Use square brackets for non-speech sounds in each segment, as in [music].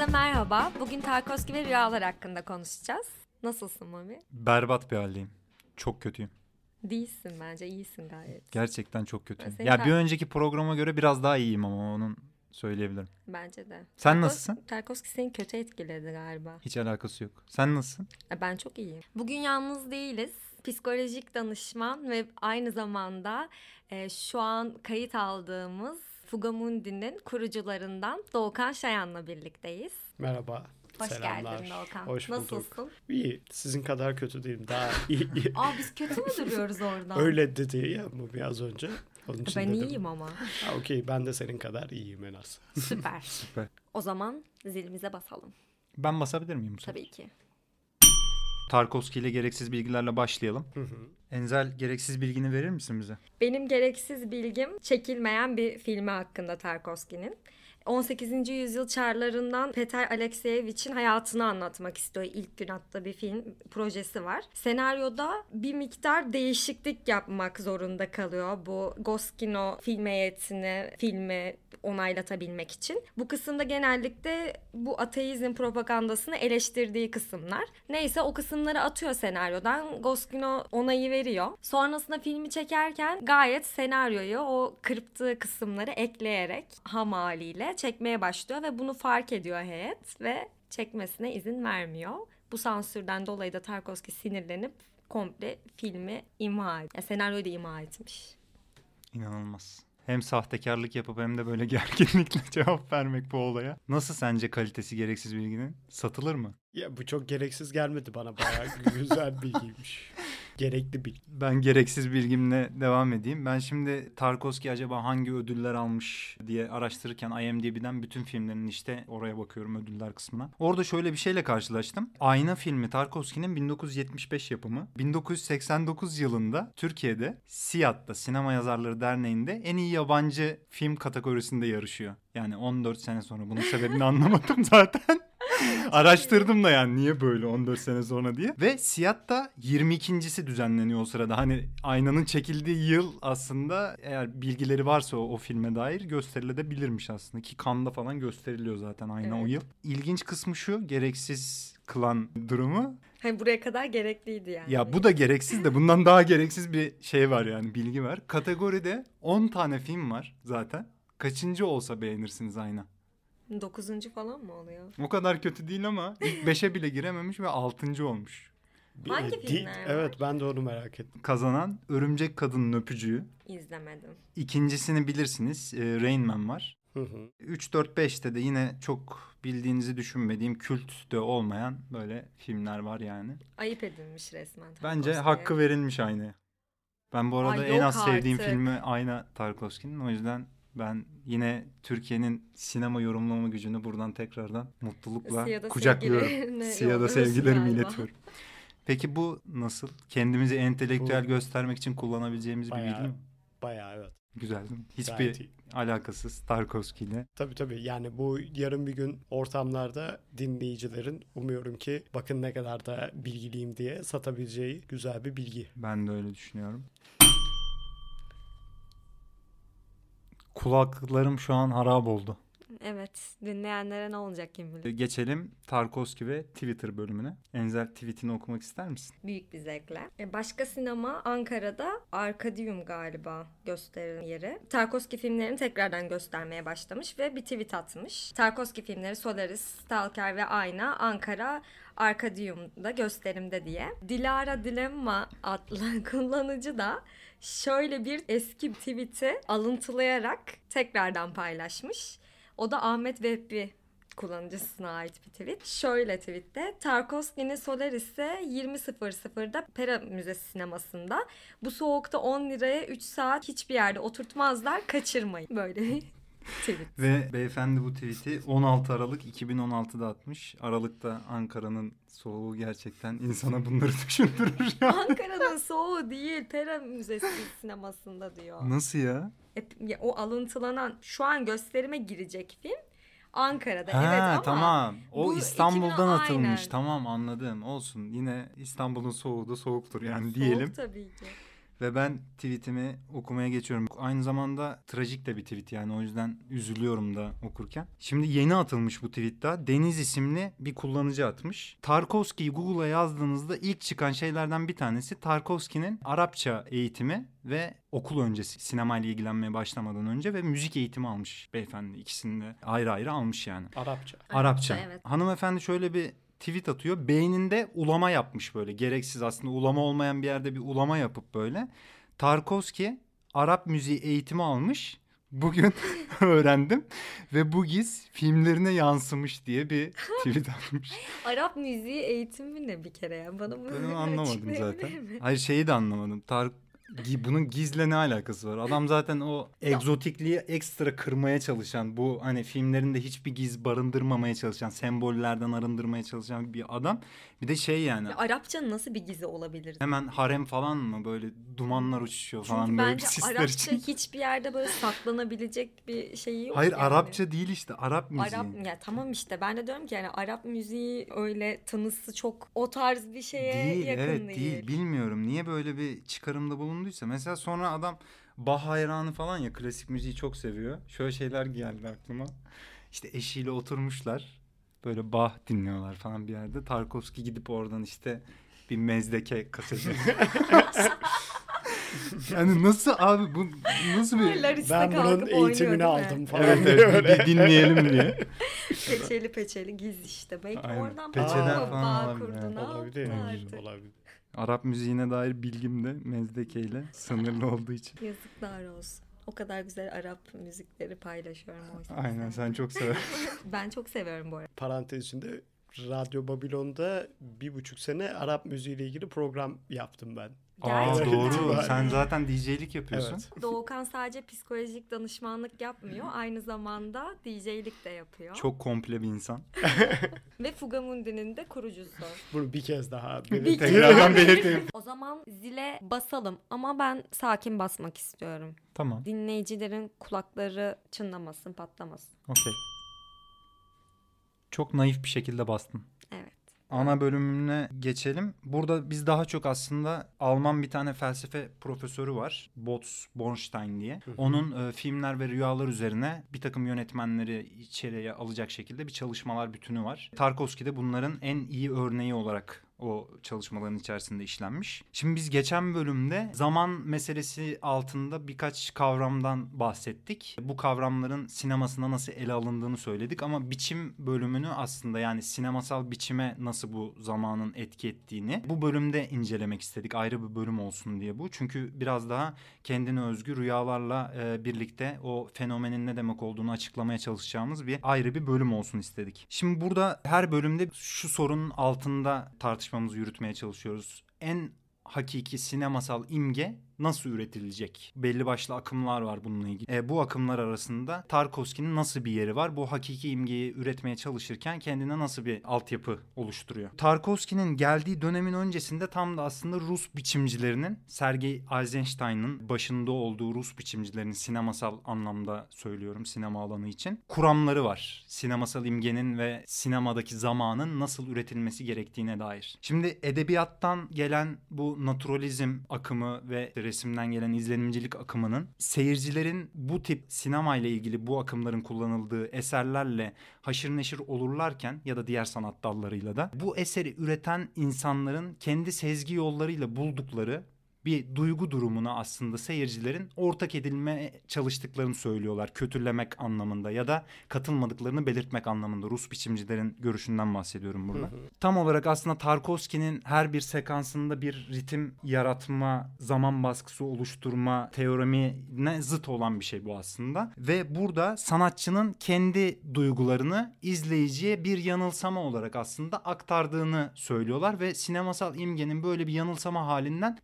Herkese merhaba. Bugün Tarkovski ve rüyalar hakkında konuşacağız. Nasılsın Mami? Berbat bir haldeyim. Çok kötüyüm. Değilsin bence. iyisin gayet. Gerçekten çok kötüyüm. Senin Ya bir önceki programa göre biraz daha iyiyim ama onun söyleyebilirim. Bence de. Sen Tarkos- nasılsın? Tarkovski seni kötü etkiledi galiba. Hiç alakası yok. Sen nasılsın? Ben çok iyiyim. Bugün yalnız değiliz. Psikolojik danışman ve aynı zamanda e, şu an kayıt aldığımız Fugamundi'nin kurucularından Doğukan Şayan'la birlikteyiz. Merhaba. Hoş Selamlar. geldin Doğukan. Hoş bulduk. Nasılsın? İyi. Sizin kadar kötü değilim. Daha iyi. iyi. [laughs] Aa biz kötü mü duruyoruz oradan? Öyle dedi ya bu biraz önce. Onun için Ben dedim. iyiyim ama. Ha, Okey ben de senin kadar iyiyim en az. [laughs] Süper. Süper. O zaman zilimize basalım. Ben basabilir miyim? Tabii ki. Tarkovski ile gereksiz bilgilerle başlayalım. Hı hı. Enzel gereksiz bilgini verir misin bize? Benim gereksiz bilgim çekilmeyen bir filmi hakkında Tarkovski'nin. 18. yüzyıl çarlarından Peter Alekseyevich'in hayatını anlatmak istiyor. İlk gün attığı bir film projesi var. Senaryoda bir miktar değişiklik yapmak zorunda kalıyor bu Goskino film heyetini filmi onaylatabilmek için. Bu kısımda genellikle bu ateizm propagandasını eleştirdiği kısımlar. Neyse o kısımları atıyor senaryodan. Goskino onayı veriyor. Sonrasında filmi çekerken gayet senaryoyu o kırptığı kısımları ekleyerek ham haliyle çekmeye başlıyor ve bunu fark ediyor heyet ve çekmesine izin vermiyor. Bu sansürden dolayı da Tarkovski sinirlenip komple filmi imha et. Yani senaryoyu da imha etmiş. İnanılmaz. Hem sahtekarlık yapıp hem de böyle [laughs] gerginlikle cevap vermek bu olaya. Nasıl sence kalitesi gereksiz bilginin? Satılır mı? Ya bu çok gereksiz gelmedi bana. Bayağı [laughs] güzel bilgiymiş. Gerekli bilgi. Ben gereksiz bilgimle devam edeyim. Ben şimdi Tarkovski acaba hangi ödüller almış diye araştırırken IMDb'den bütün filmlerin işte oraya bakıyorum ödüller kısmına. Orada şöyle bir şeyle karşılaştım. Ayna filmi Tarkovski'nin 1975 yapımı. 1989 yılında Türkiye'de SİAD'da Sinema Yazarları Derneği'nde en iyi yabancı film kategorisinde yarışıyor. Yani 14 sene sonra bunun sebebini anlamadım zaten. [laughs] Araştırdım da yani niye böyle 14 sene sonra diye. Ve Siyat da 22.si düzenleniyor o sırada. Hani aynanın çekildiği yıl aslında eğer bilgileri varsa o, o filme dair gösterilebilirmiş aslında. Ki Cannes'da falan gösteriliyor zaten ayna o Evet. yıl. İlginç kısmı şu gereksiz kılan durumu. Hani buraya kadar gerekliydi yani. Ya bu da gereksiz de bundan daha gereksiz bir şey var yani bilgi var. Kategoride 10 tane film var zaten. Kaçıncı olsa beğenirsiniz ayna. Dokuzuncu falan mı oluyor? O kadar kötü değil ama ilk 5'e bile girememiş ve 6. olmuş. Bir- Hangi filmler var? Evet ben de onu merak ettim. Kazanan Örümcek Kadının Öpücüğü. İzlemedim. İkincisini bilirsiniz. e, Rain Man var. Hı hı. 3, 4, 5'te de yine çok bildiğinizi düşünmediğim kült de olmayan böyle filmler var yani. Ayıp edilmiş resmen. Bence Tarkovski'ye. hakkı verilmiş aynaya. Ben bu arada Ay, en az sevdiğim artık. filmi Ayna Tarkovski'nin. O yüzden ben yine Türkiye'nin sinema yorumlama gücünü buradan tekrardan mutlulukla Siyada kucaklıyorum. Siyada sevgilerimi galiba. iletiyorum. Peki bu nasıl? Kendimizi entelektüel Bu- göstermek için kullanabileceğimiz bir Bayağı- bilgi mi? Bayağı evet. Güzel değil mi? Hiçbir Gayet iyi. alakasız Tarkovski ile. Tabii tabii yani bu yarın bir gün ortamlarda dinleyicilerin umuyorum ki bakın ne kadar da bilgiliyim diye satabileceği güzel bir bilgi. Ben de öyle düşünüyorum. Kulaklarım şu an harap oldu. Evet. Dinleyenlere ne olacak kim bilir. Geçelim Tarkovski ve Twitter bölümüne. Enzel tweetini okumak ister misin? Büyük bir zevkle. E, Başka sinema Ankara'da Arkadium galiba gösterim yeri. Tarkovski filmlerini tekrardan göstermeye başlamış ve bir tweet atmış. Tarkovski filmleri Solaris, Stalker ve Ayna Ankara Arkadium'da gösterimde diye. Dilara Dilemma adlı [laughs] kullanıcı da şöyle bir eski tweet'i alıntılayarak tekrardan paylaşmış. O da Ahmet Vehbi kullanıcısına ait bir tweet. Şöyle tweette Tarkovski'nin Solaris'e 20.00'da Pera Müzesi sinemasında bu soğukta 10 liraya 3 saat hiçbir yerde oturtmazlar kaçırmayın. Böyle tweet. Ve beyefendi bu tweet'i 16 Aralık 2016'da atmış. Aralık'ta Ankara'nın soğuğu gerçekten insana bunları [laughs] düşündürür ya. Ankara'nın soğuğu değil Pera Müzesi sinemasında diyor. Nasıl ya? E, o alıntılanan şu an gösterime girecek film Ankara'da Ha evet ama tamam. O bu İstanbul'dan 2000 atılmış. aynen. Tamam anladım. Olsun. Yine İstanbul'un soğuğu da soğuktur yani soğuk diyelim. tabii ki. Ve ben tweetimi okumaya geçiyorum. Aynı zamanda trajik de bir tweet yani o yüzden üzülüyorum da okurken. Şimdi yeni atılmış bu tweet daha. Deniz isimli bir kullanıcı atmış. Tarkovski'yi Google'a yazdığınızda ilk çıkan şeylerden bir tanesi Tarkovski'nin Arapça eğitimi ve okul öncesi sinemayla ilgilenmeye başlamadan önce ve müzik eğitimi almış beyefendi. İkisini de ayrı ayrı almış yani. Arapça. Arapça. evet. Hanımefendi şöyle bir tweet atıyor. Beyninde ulama yapmış böyle. Gereksiz aslında ulama olmayan bir yerde bir ulama yapıp böyle. Tarkovski Arap müziği eğitimi almış. Bugün [laughs] öğrendim ve bu giz filmlerine yansımış diye bir [laughs] tweet atmış. Arap müziği eğitimi ne bir kere ya? Bana bunu Ben [laughs] anlamadım zaten. mi? Hayır şeyi de anlamadım. Tar gi- bunun gizle ne alakası var? Adam zaten o egzotikliği ekstra kırmaya çalışan, bu hani filmlerinde hiçbir giz barındırmamaya çalışan, sembollerden arındırmaya çalışan bir adam. Bir de şey yani Ya Arapça nasıl bir gizi olabilir? hemen harem falan mı böyle dumanlar uçuşuyor falan Çünkü böyle bir sisler Arapça için. hiçbir yerde böyle saklanabilecek bir şeyi yok. Hayır yani. Arapça değil işte Arap müziği. Arap ya tamam işte ben de diyorum ki yani Arap müziği öyle tanısı çok o tarz bir şeye Değil yakın evet değil. değil bilmiyorum niye böyle bir çıkarımda bulunduysa mesela sonra adam Bach hayranı falan ya klasik müziği çok seviyor şöyle şeyler geldi aklıma işte eşiyle oturmuşlar böyle Bach dinliyorlar falan bir yerde Tarkovski gidip oradan işte bir mezdeke kaseti [laughs] yani nasıl abi bu nasıl bir Ben bunun eğitimini aldım falan evet, diye evet bir dinleyelim diye [laughs] Peçeli peçeli giz işte. Belki Aynen. oradan Peçeden bağ, falan bağ olabilir, kurdu evet. ne Olabilir. artık? Olabilir. Arap müziğine dair bilgim de mezdekeyle sınırlı olduğu için. Yazıklar olsun. O kadar güzel Arap müzikleri paylaşıyorum oysa. Aynen sen çok seversin. [laughs] Ben çok seviyorum bu arada. Parantez içinde Radyo Babilon'da bir buçuk sene Arap müziğiyle ilgili program yaptım ben. Aa Gerçekten. doğru. [laughs] Sen zaten DJ'lik yapıyorsun. Evet. Doğukan sadece psikolojik danışmanlık yapmıyor. Aynı zamanda DJ'lik de yapıyor. Çok komple bir insan. [laughs] Ve Fugamundi'nin de kurucusu. Bunu bir kez daha. Tekrardan belirteyim. O zaman zile basalım ama ben sakin basmak istiyorum. Tamam. Dinleyicilerin kulakları çınlamasın, patlamasın. Okey. Çok naif bir şekilde bastın. Evet. Ana bölümüne geçelim. Burada biz daha çok aslında Alman bir tane felsefe profesörü var. Bots Bornstein diye. Onun e, filmler ve rüyalar üzerine bir takım yönetmenleri içeriye alacak şekilde bir çalışmalar bütünü var. Tarkovski de bunların en iyi örneği olarak o çalışmaların içerisinde işlenmiş. Şimdi biz geçen bölümde zaman meselesi altında birkaç kavramdan bahsettik. Bu kavramların sinemasına nasıl ele alındığını söyledik ama biçim bölümünü aslında yani sinemasal biçime nasıl bu zamanın etki ettiğini bu bölümde incelemek istedik. Ayrı bir bölüm olsun diye bu. Çünkü biraz daha kendine özgü rüyalarla e, birlikte o fenomenin ne demek olduğunu açıklamaya çalışacağımız bir ayrı bir bölüm olsun istedik. Şimdi burada her bölümde şu sorunun altında tartışmamızı yürütmeye çalışıyoruz. En hakiki sinemasal imge nasıl üretilecek? Belli başlı akımlar var bununla ilgili. E, bu akımlar arasında Tarkovski'nin nasıl bir yeri var? Bu hakiki imgeyi üretmeye çalışırken kendine nasıl bir altyapı oluşturuyor? Tarkovski'nin geldiği dönemin öncesinde tam da aslında Rus biçimcilerinin Sergei Eisenstein'ın başında olduğu Rus biçimcilerinin sinemasal anlamda söylüyorum sinema alanı için kuramları var. Sinemasal imgenin ve sinemadaki zamanın nasıl üretilmesi gerektiğine dair. Şimdi edebiyattan gelen bu naturalizm akımı ve resimden gelen izlenimcilik akımının seyircilerin bu tip sinema ile ilgili bu akımların kullanıldığı eserlerle haşır neşir olurlarken ya da diğer sanat dallarıyla da bu eseri üreten insanların kendi sezgi yollarıyla buldukları bir duygu durumuna aslında seyircilerin ortak edilme çalıştıklarını söylüyorlar. Kötülemek anlamında ya da katılmadıklarını belirtmek anlamında. Rus biçimcilerin görüşünden bahsediyorum burada. Tam olarak aslında Tarkovski'nin her bir sekansında bir ritim yaratma, zaman baskısı oluşturma teoremine zıt olan bir şey bu aslında. Ve burada sanatçının kendi duygularını izleyiciye bir yanılsama olarak aslında aktardığını söylüyorlar ve sinemasal imgenin böyle bir yanılsama halinden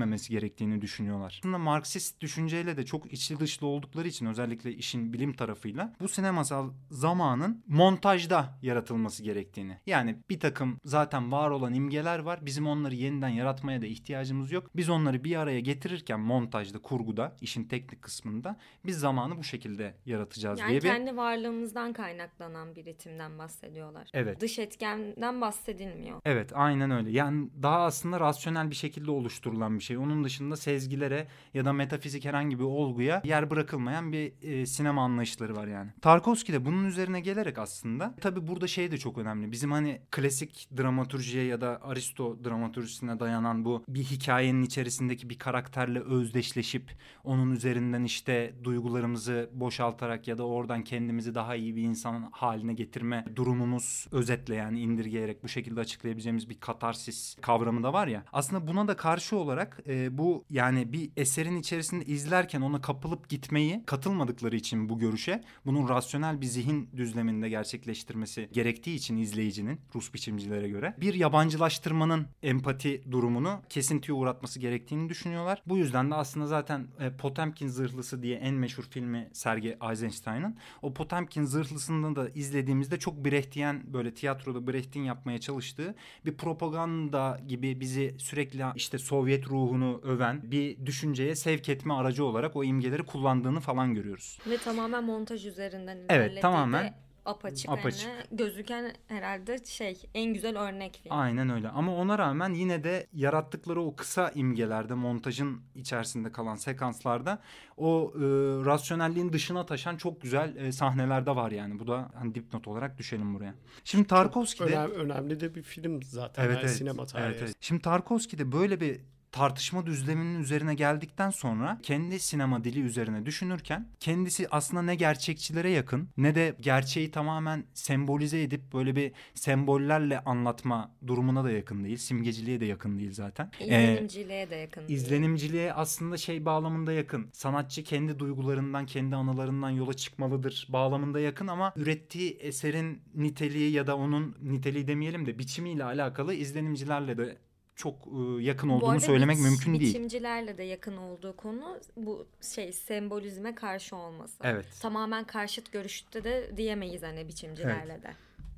beslenmemesi gerektiğini düşünüyorlar. Aslında Marksist düşünceyle de çok içli dışlı oldukları için özellikle işin bilim tarafıyla bu sinemasal zamanın montajda yaratılması gerektiğini. Yani bir takım zaten var olan imgeler var. Bizim onları yeniden yaratmaya da ihtiyacımız yok. Biz onları bir araya getirirken montajda, kurguda, işin teknik kısmında biz zamanı bu şekilde yaratacağız Yani diye bir kendi varlığımızdan kaynaklanan bir ritimden bahsediyorlar. Evet. Dış etkenden bahsedilmiyor. Evet aynen öyle. Yani daha aslında rasyonel bir şekilde oluşturulan bir şey. Şey. Onun dışında sezgilere ya da metafizik herhangi bir olguya yer bırakılmayan bir e, sinema anlayışları var yani. Tarkovski de bunun üzerine gelerek aslında tabii burada şey de çok önemli. Bizim hani klasik dramaturjiye ya da Aristo dramaturjisine dayanan bu bir hikayenin içerisindeki bir karakterle özdeşleşip onun üzerinden işte duygularımızı boşaltarak ya da oradan kendimizi daha iyi bir insan haline getirme durumumuz özetle yani indirgeyerek bu şekilde açıklayabileceğimiz bir katarsis kavramı da var ya. Aslında buna da karşı olarak e, bu yani bir eserin içerisinde izlerken ona kapılıp gitmeyi katılmadıkları için bu görüşe bunun rasyonel bir zihin düzleminde gerçekleştirmesi gerektiği için izleyicinin Rus biçimcilere göre bir yabancılaştırmanın empati durumunu kesintiye uğratması gerektiğini düşünüyorlar. Bu yüzden de aslında zaten e, Potemkin Zırhlısı diye en meşhur filmi Sergei Eisenstein'ın o Potemkin Zırhlısı'nda da izlediğimizde çok Brechtian böyle tiyatroda Brecht'in yapmaya çalıştığı bir propaganda gibi bizi sürekli işte Sovyet ruhunu öven bir düşünceye sevk etme aracı olarak o imgeleri kullandığını falan görüyoruz. Ve tamamen montaj üzerinden Evet, ilerlediği tamamen de apaçık, apaçık. hani gözüken herhalde şey en güzel örnek film. Aynen öyle ama ona rağmen yine de yarattıkları o kısa imgelerde montajın içerisinde kalan sekanslarda o e, rasyonelliğin dışına taşan çok güzel e, sahneler de var yani. Bu da hani dipnot olarak düşelim buraya. Şimdi Tarkovski de Önem, önemli de bir film zaten. Evet yani evet. Sinema tarihi. evet, evet. Şimdi Tarkovski de böyle bir tartışma düzleminin üzerine geldikten sonra kendi sinema dili üzerine düşünürken kendisi aslında ne gerçekçilere yakın ne de gerçeği tamamen sembolize edip böyle bir sembollerle anlatma durumuna da yakın değil. Simgeciliğe de yakın değil zaten. Ee, İzlenimciliğe de yakın. değil. İzlenimciliğe aslında şey bağlamında yakın. Sanatçı kendi duygularından, kendi anılarından yola çıkmalıdır bağlamında yakın ama ürettiği eserin niteliği ya da onun niteliği demeyelim de biçimiyle alakalı izlenimcilerle de çok e, yakın Bu olduğunu arada söylemek biç- mümkün değil. Biçimcilerle de yakın olduğu konu bu şey sembolizme karşı olması. Evet. Tamamen karşıt görüşte de diyemeyiz hani biçimcilerle de.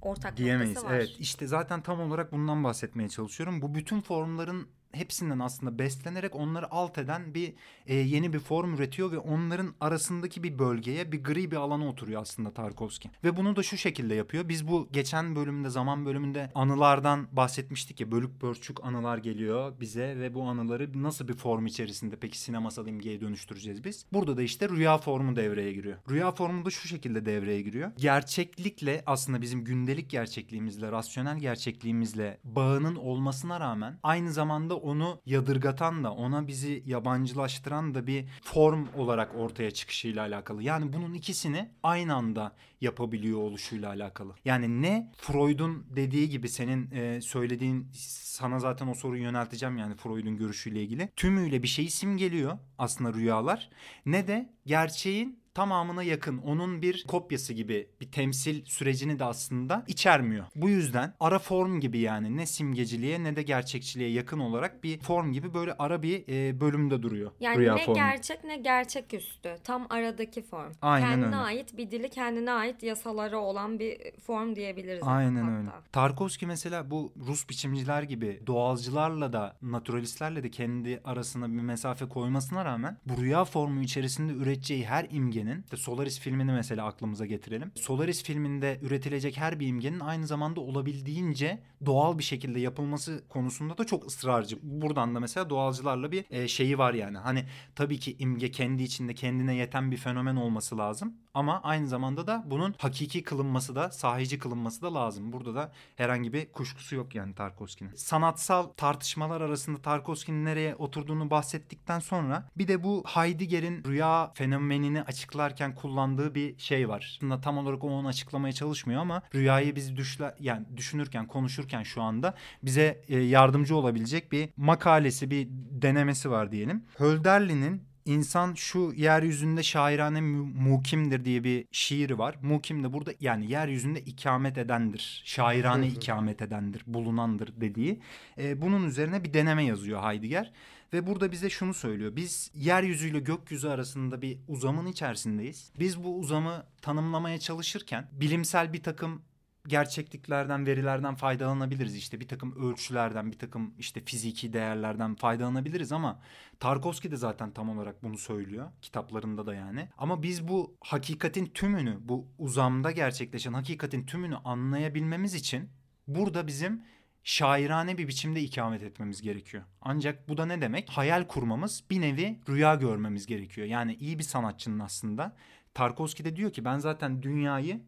Ortak Diyemeyiz. noktası var. Evet. İşte zaten tam olarak bundan bahsetmeye çalışıyorum. Bu bütün formların hepsinden aslında beslenerek onları alt eden bir e, yeni bir form üretiyor ve onların arasındaki bir bölgeye bir gri bir alana oturuyor aslında Tarkovski. Ve bunu da şu şekilde yapıyor. Biz bu geçen bölümde zaman bölümünde anılardan bahsetmiştik ya bölük pörçük anılar geliyor bize ve bu anıları nasıl bir form içerisinde peki sinemasal imgeye dönüştüreceğiz biz? Burada da işte rüya formu devreye giriyor. Rüya formu da şu şekilde devreye giriyor. Gerçeklikle aslında bizim gündelik gerçekliğimizle, rasyonel gerçekliğimizle bağının olmasına rağmen aynı zamanda onu yadırgatan da ona bizi yabancılaştıran da bir form olarak ortaya çıkışıyla alakalı. Yani bunun ikisini aynı anda yapabiliyor oluşuyla alakalı. Yani ne Freud'un dediği gibi senin e, söylediğin sana zaten o soruyu yönelteceğim yani Freud'un görüşüyle ilgili. Tümüyle bir şeyi simgeliyor aslında rüyalar. Ne de gerçeğin tamamına yakın onun bir kopyası gibi bir temsil sürecini de aslında içermiyor. Bu yüzden ara form gibi yani ne simgeciliğe ne de gerçekçiliğe yakın olarak bir form gibi böyle ara bir e, bölümde duruyor. Yani rüya ne formu. gerçek ne gerçeküstü. Tam aradaki form. Aynen kendine öyle. ait bir dili kendine ait yasaları olan bir form diyebiliriz. Aynen hatta. öyle. Tarkovski mesela bu Rus biçimciler gibi doğalcılarla da naturalistlerle de kendi arasına bir mesafe koymasına rağmen bu rüya formu içerisinde üreteceği her imgenin işte Solaris filmini mesela aklımıza getirelim. Solaris filminde üretilecek her bir imgenin aynı zamanda olabildiğince doğal bir şekilde yapılması konusunda da çok ısrarcı. Buradan da mesela doğalcılarla bir e, şeyi var yani. Hani tabii ki imge kendi içinde kendine yeten bir fenomen olması lazım. Ama aynı zamanda da bunun hakiki kılınması da sahici kılınması da lazım. Burada da herhangi bir kuşkusu yok yani Tarkovski'nin. Sanatsal tartışmalar arasında Tarkovski'nin nereye oturduğunu bahsettikten sonra bir de bu Heidegger'in rüya fenomenini açıklarken kullandığı bir şey var. Aslında tam olarak onu açıklamaya çalışmıyor ama rüyayı biz düşle, yani düşünürken, konuşurken şu anda bize e, yardımcı olabilecek bir makalesi, bir denemesi var diyelim. Hölderlin'in İnsan şu yeryüzünde şairane mu- mukimdir diye bir şiiri var. Mukim de burada yani yeryüzünde ikamet edendir. Şairane ikamet edendir, bulunandır dediği. E, bunun üzerine bir deneme yazıyor Heidegger. Ve burada bize şunu söylüyor. Biz yeryüzüyle gökyüzü arasında bir uzamın içerisindeyiz. Biz bu uzamı tanımlamaya çalışırken bilimsel bir takım gerçekliklerden, verilerden faydalanabiliriz. İşte bir takım ölçülerden, bir takım işte fiziki değerlerden faydalanabiliriz ama Tarkovski de zaten tam olarak bunu söylüyor kitaplarında da yani. Ama biz bu hakikatin tümünü, bu uzamda gerçekleşen hakikatin tümünü anlayabilmemiz için burada bizim şairane bir biçimde ikamet etmemiz gerekiyor. Ancak bu da ne demek? Hayal kurmamız, bir nevi rüya görmemiz gerekiyor. Yani iyi bir sanatçının aslında Tarkovski de diyor ki ben zaten dünyayı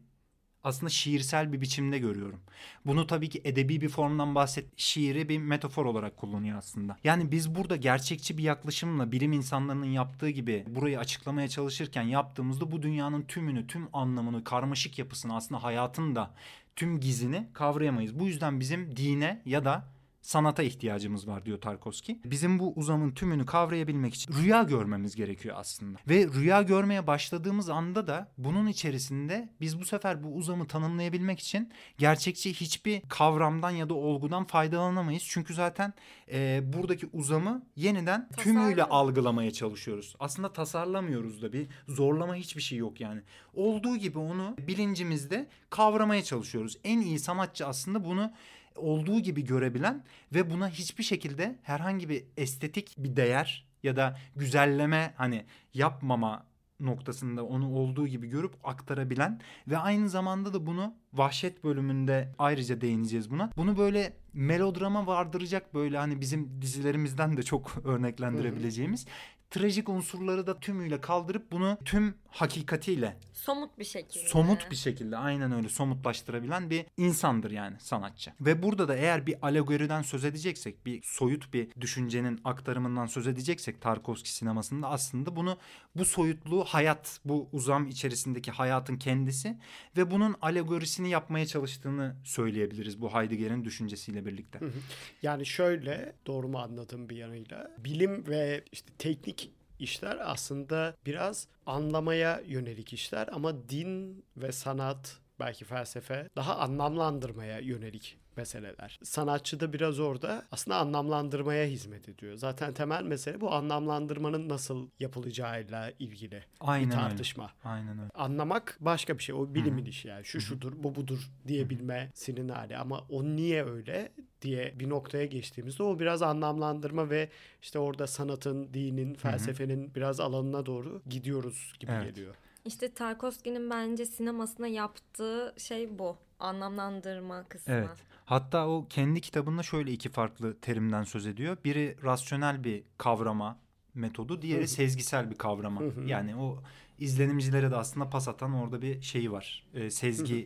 aslında şiirsel bir biçimde görüyorum. Bunu tabii ki edebi bir formdan bahset şiiri bir metafor olarak kullanıyor aslında. Yani biz burada gerçekçi bir yaklaşımla bilim insanlarının yaptığı gibi burayı açıklamaya çalışırken yaptığımızda bu dünyanın tümünü, tüm anlamını, karmaşık yapısını aslında hayatın da tüm gizini kavrayamayız. Bu yüzden bizim dine ya da sanata ihtiyacımız var diyor Tarkovski. Bizim bu uzamın tümünü kavrayabilmek için rüya görmemiz gerekiyor aslında. Ve rüya görmeye başladığımız anda da bunun içerisinde biz bu sefer bu uzamı tanımlayabilmek için gerçekçi hiçbir kavramdan ya da olgudan faydalanamayız. Çünkü zaten e, buradaki uzamı yeniden tümüyle Tasarlama. algılamaya çalışıyoruz. Aslında tasarlamıyoruz da bir zorlama hiçbir şey yok yani. Olduğu gibi onu bilincimizde kavramaya çalışıyoruz. En iyi sanatçı aslında bunu olduğu gibi görebilen ve buna hiçbir şekilde herhangi bir estetik bir değer ya da güzelleme hani yapmama noktasında onu olduğu gibi görüp aktarabilen ve aynı zamanda da bunu Vahşet bölümünde ayrıca değineceğiz buna. Bunu böyle melodrama vardıracak böyle hani bizim dizilerimizden de çok [laughs] örneklendirebileceğimiz trajik unsurları da tümüyle kaldırıp bunu tüm hakikatiyle Somut bir şekilde. somut bir şekilde aynen öyle somutlaştırabilen bir insandır yani sanatçı. Ve burada da eğer bir alegoriden söz edeceksek, bir soyut bir düşüncenin aktarımından söz edeceksek Tarkovski sinemasında aslında bunu bu soyutluğu hayat, bu uzam içerisindeki hayatın kendisi ve bunun alegorisini yapmaya çalıştığını söyleyebiliriz bu Heidegger'in düşüncesiyle birlikte. Yani şöyle doğru mu anladım bir yanıyla? Bilim ve işte teknik işler aslında biraz anlamaya yönelik işler ama din ve sanat belki felsefe daha anlamlandırmaya yönelik meseleler. Sanatçı da biraz orada aslında anlamlandırmaya hizmet ediyor. Zaten temel mesele bu anlamlandırmanın nasıl yapılacağıyla ilgili Aynen bir öyle. tartışma. Aynen öyle. Anlamak başka bir şey. O bilimin işi yani. Şu şudur, bu budur diyebilmesinin hali. Ama o niye öyle diye bir noktaya geçtiğimizde o biraz anlamlandırma ve işte orada sanatın, dinin, felsefenin biraz alanına doğru gidiyoruz gibi Evet. geliyor. İşte Tarkovski'nin bence sinemasına yaptığı şey bu. Anlamlandırma kısmı. Evet. Hatta o kendi kitabında şöyle iki farklı terimden söz ediyor. Biri rasyonel bir kavrama metodu, diğeri sezgisel bir kavrama. yani o izlenimcilere de aslında pas atan orada bir şeyi var. Ee, sezgiyi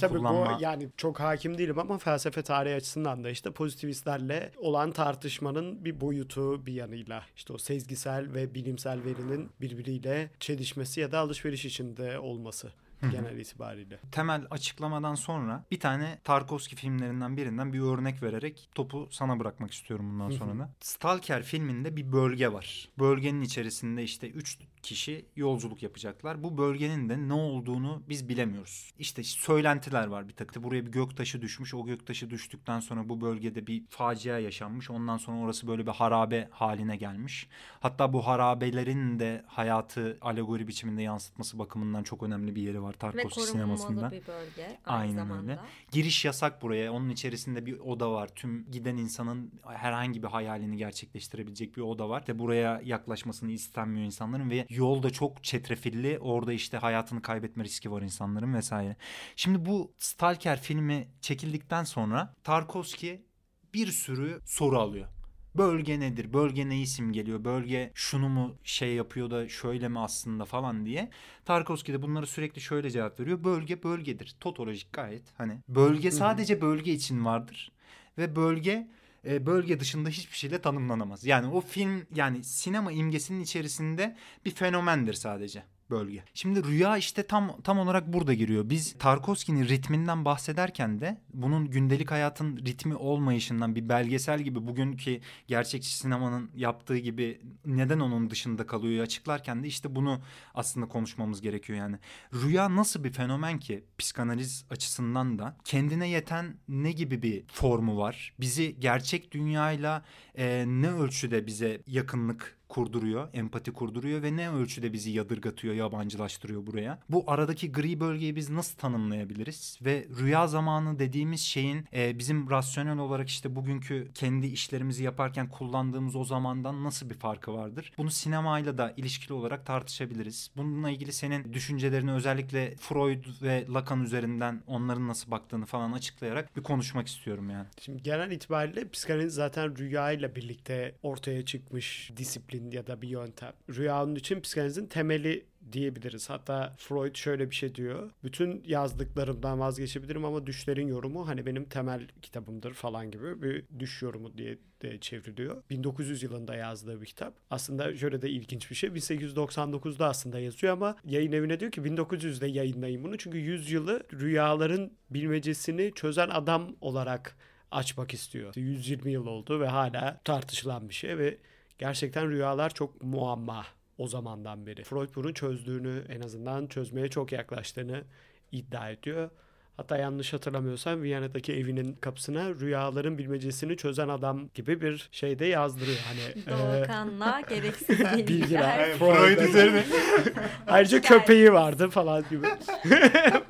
Tabii kullanma. bu yani çok hakim değilim ama felsefe tarihi açısından da işte pozitivistlerle olan tartışmanın bir boyutu bir yanıyla işte o sezgisel ve bilimsel verinin birbiriyle çelişmesi ya da alışveriş içinde olması genel itibariyle. temel açıklamadan sonra bir tane Tarkovski filmlerinden birinden bir örnek vererek topu sana bırakmak istiyorum bundan sonra da. Stalker filminde bir bölge var. Bölgenin içerisinde işte üç kişi yolculuk yapacaklar. Bu bölgenin de ne olduğunu biz bilemiyoruz. İşte söylentiler var bir takım. Buraya bir göktaşı düşmüş. O göktaşı düştükten sonra bu bölgede bir facia yaşanmış. Ondan sonra orası böyle bir harabe haline gelmiş. Hatta bu harabelerin de hayatı alegori biçiminde yansıtması bakımından çok önemli bir yeri var Ve Tarkovski korunmalı sinemasında. bir bölge aynı Aynen zamanda. öyle. Giriş yasak buraya. Onun içerisinde bir oda var. Tüm giden insanın herhangi bir hayalini gerçekleştirebilecek bir oda var. İşte buraya yaklaşmasını istenmiyor insanların ve yolda çok çetrefilli. Orada işte hayatını kaybetme riski var insanların vesaire. Şimdi bu Stalker filmi çekildikten sonra Tarkovski bir sürü soru alıyor. Bölge nedir? Bölge ne isim geliyor? Bölge şunu mu şey yapıyor da şöyle mi aslında falan diye. Tarkovski de bunlara sürekli şöyle cevap veriyor. Bölge bölgedir. Totolojik gayet. Hani bölge sadece bölge için vardır. Ve bölge e, bölge dışında hiçbir şeyle tanımlanamaz. Yani o film yani sinema imgesinin içerisinde bir fenomendir sadece bölge. Şimdi rüya işte tam tam olarak burada giriyor. Biz Tarkovski'nin ritminden bahsederken de bunun gündelik hayatın ritmi olmayışından bir belgesel gibi bugünkü gerçekçi sinemanın yaptığı gibi neden onun dışında kalıyor açıklarken de işte bunu aslında konuşmamız gerekiyor yani. Rüya nasıl bir fenomen ki psikanaliz açısından da kendine yeten ne gibi bir formu var? Bizi gerçek dünyayla e, ne ölçüde bize yakınlık kurduruyor, empati kurduruyor ve ne ölçüde bizi yadırgatıyor, yabancılaştırıyor buraya. Bu aradaki gri bölgeyi biz nasıl tanımlayabiliriz? Ve rüya zamanı dediğimiz şeyin e, bizim rasyonel olarak işte bugünkü kendi işlerimizi yaparken kullandığımız o zamandan nasıl bir farkı vardır? Bunu sinemayla da ilişkili olarak tartışabiliriz. Bununla ilgili senin düşüncelerini özellikle Freud ve Lacan üzerinden onların nasıl baktığını falan açıklayarak bir konuşmak istiyorum yani. Şimdi genel itibariyle psikanaliz zaten rüya ile birlikte ortaya çıkmış disiplin ya da bir yöntem. Rüyanın için psikanalizin temeli diyebiliriz. Hatta Freud şöyle bir şey diyor. Bütün yazdıklarımdan vazgeçebilirim ama düşlerin yorumu hani benim temel kitabımdır falan gibi bir düş yorumu diye de çevriliyor. 1900 yılında yazdığı bir kitap. Aslında şöyle de ilginç bir şey. 1899'da aslında yazıyor ama yayın evine diyor ki 1900'de yayınlayın bunu. Çünkü 100 yılı rüyaların bilmecesini çözen adam olarak açmak istiyor. 120 yıl oldu ve hala tartışılan bir şey ve gerçekten rüyalar çok muamma o zamandan beri. Freud bunu çözdüğünü en azından çözmeye çok yaklaştığını iddia ediyor. Hatta yanlış hatırlamıyorsam Viyana'daki evinin kapısına rüyaların bilmecesini çözen adam gibi bir şey de yazdırıyor. Hani [laughs] e, Doğukan'la [laughs] gereksiz bilgiler. bilgiler. Freud üzerine. Ayrıca köpeği vardı falan gibi. [laughs]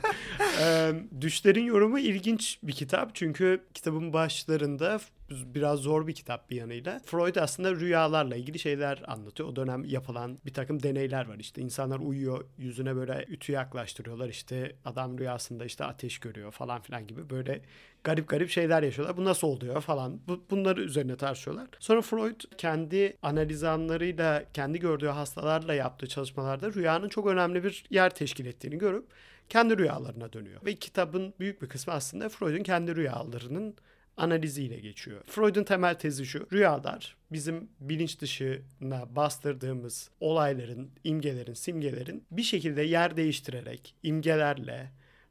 Düşlerin yorumu ilginç bir kitap. Çünkü kitabın başlarında biraz zor bir kitap bir yanıyla. Freud aslında rüyalarla ilgili şeyler anlatıyor. O dönem yapılan bir takım deneyler var. İşte insanlar uyuyor, yüzüne böyle ütü yaklaştırıyorlar. İşte adam rüyasında işte ateş görüyor falan filan gibi böyle garip garip şeyler yaşıyorlar. Bu nasıl oluyor falan. Bu, bunları üzerine tartışıyorlar. Sonra Freud kendi analiz anlarıyla, kendi gördüğü hastalarla yaptığı çalışmalarda rüyanın çok önemli bir yer teşkil ettiğini görüp kendi rüyalarına dönüyor. Ve kitabın büyük bir kısmı aslında Freud'un kendi rüyalarının analiziyle geçiyor. Freud'un temel tezi şu. Rüyalar bizim bilinç dışına bastırdığımız olayların, imgelerin, simgelerin bir şekilde yer değiştirerek, imgelerle,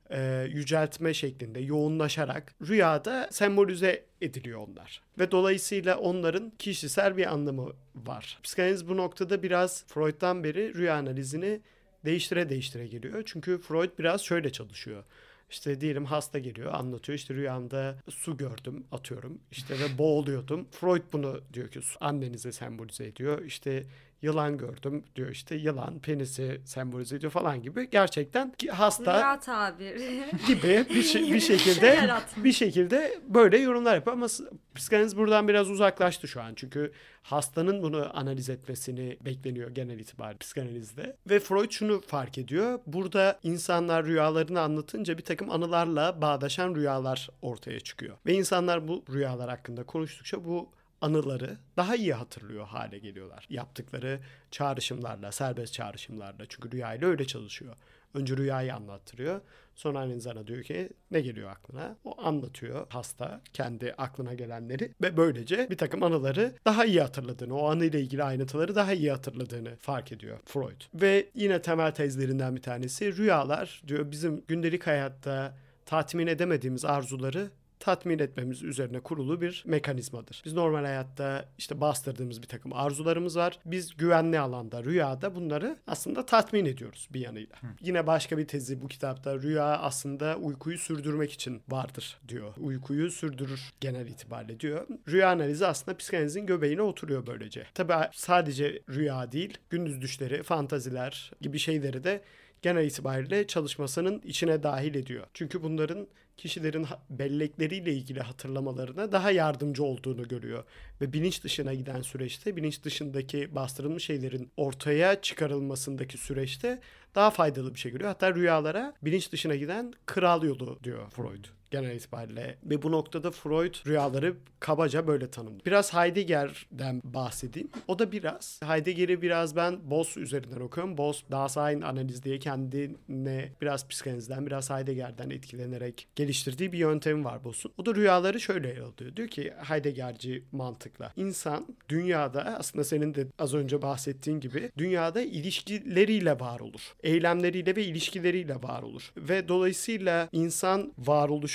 e, yüceltme şeklinde yoğunlaşarak rüyada sembolize ediliyor onlar. Ve dolayısıyla onların kişisel bir anlamı var. Psikanaliz bu noktada biraz Freud'dan beri rüya analizini değiştire değiştire geliyor. Çünkü Freud biraz şöyle çalışıyor. İşte diyelim hasta geliyor anlatıyor işte rüyamda su gördüm atıyorum işte ve boğuluyordum. Freud bunu diyor ki annenize sembolize ediyor. İşte yılan gördüm diyor işte yılan penisi sembolize ediyor falan gibi. Gerçekten hasta Rüya tabiri. [laughs] gibi bir, şey, bir [laughs] şekilde bir şekilde böyle yorumlar yapıyor ama psikanaliz buradan biraz uzaklaştı şu an. Çünkü hastanın bunu analiz etmesini bekleniyor genel itibariyle psikanalizde. Ve Freud şunu fark ediyor. Burada insanlar rüyalarını anlatınca bir takım anılarla bağdaşan rüyalar ortaya çıkıyor. Ve insanlar bu rüyalar hakkında konuştukça bu anıları daha iyi hatırlıyor hale geliyorlar. Yaptıkları çağrışımlarla, serbest çağrışımlarla. Çünkü rüyayla öyle çalışıyor. Önce rüyayı anlattırıyor. Sonra aynı sana diyor ki ne geliyor aklına? O anlatıyor hasta kendi aklına gelenleri ve böylece bir takım anıları daha iyi hatırladığını, o anıyla ilgili ayrıntıları daha iyi hatırladığını fark ediyor Freud. Ve yine temel tezlerinden bir tanesi rüyalar diyor bizim gündelik hayatta tatmin edemediğimiz arzuları tatmin etmemiz üzerine kurulu bir mekanizmadır. Biz normal hayatta işte bastırdığımız bir takım arzularımız var. Biz güvenli alanda, rüyada bunları aslında tatmin ediyoruz bir yanıyla. Yine başka bir tezi bu kitapta rüya aslında uykuyu sürdürmek için vardır diyor. Uykuyu sürdürür genel itibariyle diyor. Rüya analizi aslında psikanalizin göbeğine oturuyor böylece. Tabii sadece rüya değil, gündüz düşleri, fantaziler gibi şeyleri de genel itibariyle çalışmasının içine dahil ediyor. Çünkü bunların kişilerin bellekleriyle ilgili hatırlamalarına daha yardımcı olduğunu görüyor. Ve bilinç dışına giden süreçte, bilinç dışındaki bastırılmış şeylerin ortaya çıkarılmasındaki süreçte daha faydalı bir şey görüyor. Hatta rüyalara bilinç dışına giden kral yolu diyor Freud genel itibariyle. Ve bu noktada Freud rüyaları kabaca böyle tanımlıyor. Biraz Heidegger'den bahsedeyim. O da biraz. Heidegger'i biraz ben Boss üzerinden okuyorum. Boss, Dasein analiz diye kendine biraz psikanalizden, biraz Heidegger'den etkilenerek geliştirdiği bir yöntemi var Boss'un. O da rüyaları şöyle ele alıyor. Diyor ki Heideggerci mantıkla. İnsan dünyada aslında senin de az önce bahsettiğin gibi dünyada ilişkileriyle var olur. Eylemleriyle ve ilişkileriyle var olur. Ve dolayısıyla insan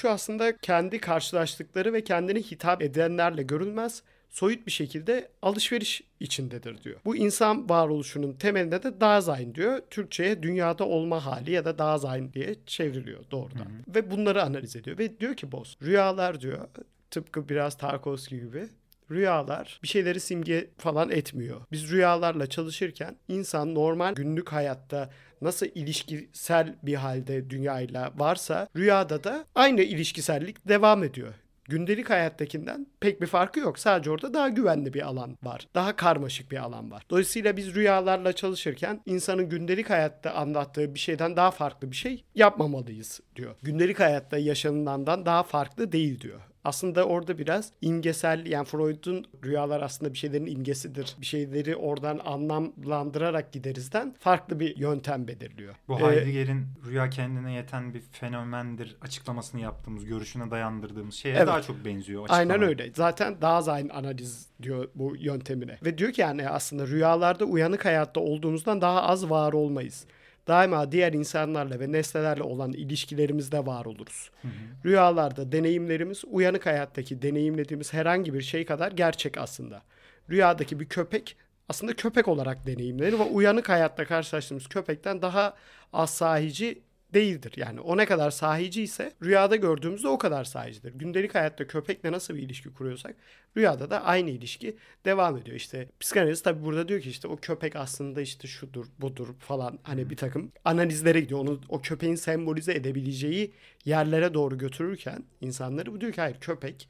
varoluşu aslında kendi karşılaştıkları ve kendine hitap edenlerle görülmez soyut bir şekilde alışveriş içindedir diyor. Bu insan varoluşunun temelinde de Dasein diyor. Türkçe'ye dünyada olma hali ya da Dasein diye çevriliyor doğrudan. Ve bunları analiz ediyor ve diyor ki Boz rüyalar diyor tıpkı biraz Tarkovski gibi rüyalar bir şeyleri simge falan etmiyor. Biz rüyalarla çalışırken insan normal günlük hayatta nasıl ilişkisel bir halde dünyayla varsa rüyada da aynı ilişkisellik devam ediyor gündelik hayattakinden pek bir farkı yok. Sadece orada daha güvenli bir alan var. Daha karmaşık bir alan var. Dolayısıyla biz rüyalarla çalışırken insanın gündelik hayatta anlattığı bir şeyden daha farklı bir şey yapmamalıyız diyor. Gündelik hayatta yaşanılandan daha farklı değil diyor. Aslında orada biraz imgesel yani Freud'un rüyalar aslında bir şeylerin imgesidir. Bir şeyleri oradan anlamlandırarak giderizden farklı bir yöntem belirliyor. Bu ee, Heidegger'in rüya kendine yeten bir fenomendir açıklamasını yaptığımız, görüşüne dayandırdığımız şeye evet. daha çok benziyor. Açıklama. Aynen öyle. Zaten daha zayn analiz diyor bu yöntemine. Ve diyor ki yani aslında rüyalarda uyanık hayatta olduğumuzdan daha az var olmayız daima diğer insanlarla ve nesnelerle olan ilişkilerimizde var oluruz. Hı hı. Rüyalarda deneyimlerimiz uyanık hayattaki deneyimlediğimiz herhangi bir şey kadar gerçek aslında. Rüyadaki bir köpek aslında köpek olarak deneyimlenir ve uyanık hayatta karşılaştığımız köpekten daha az sahici değildir. Yani o ne kadar sahici ise rüyada gördüğümüzde o kadar sahicidir. Gündelik hayatta köpekle nasıl bir ilişki kuruyorsak rüyada da aynı ilişki devam ediyor. İşte psikanaliz tabi burada diyor ki işte o köpek aslında işte şudur budur falan hani bir takım analizlere gidiyor. Onu o köpeğin sembolize edebileceği yerlere doğru götürürken insanları bu diyor ki hayır köpek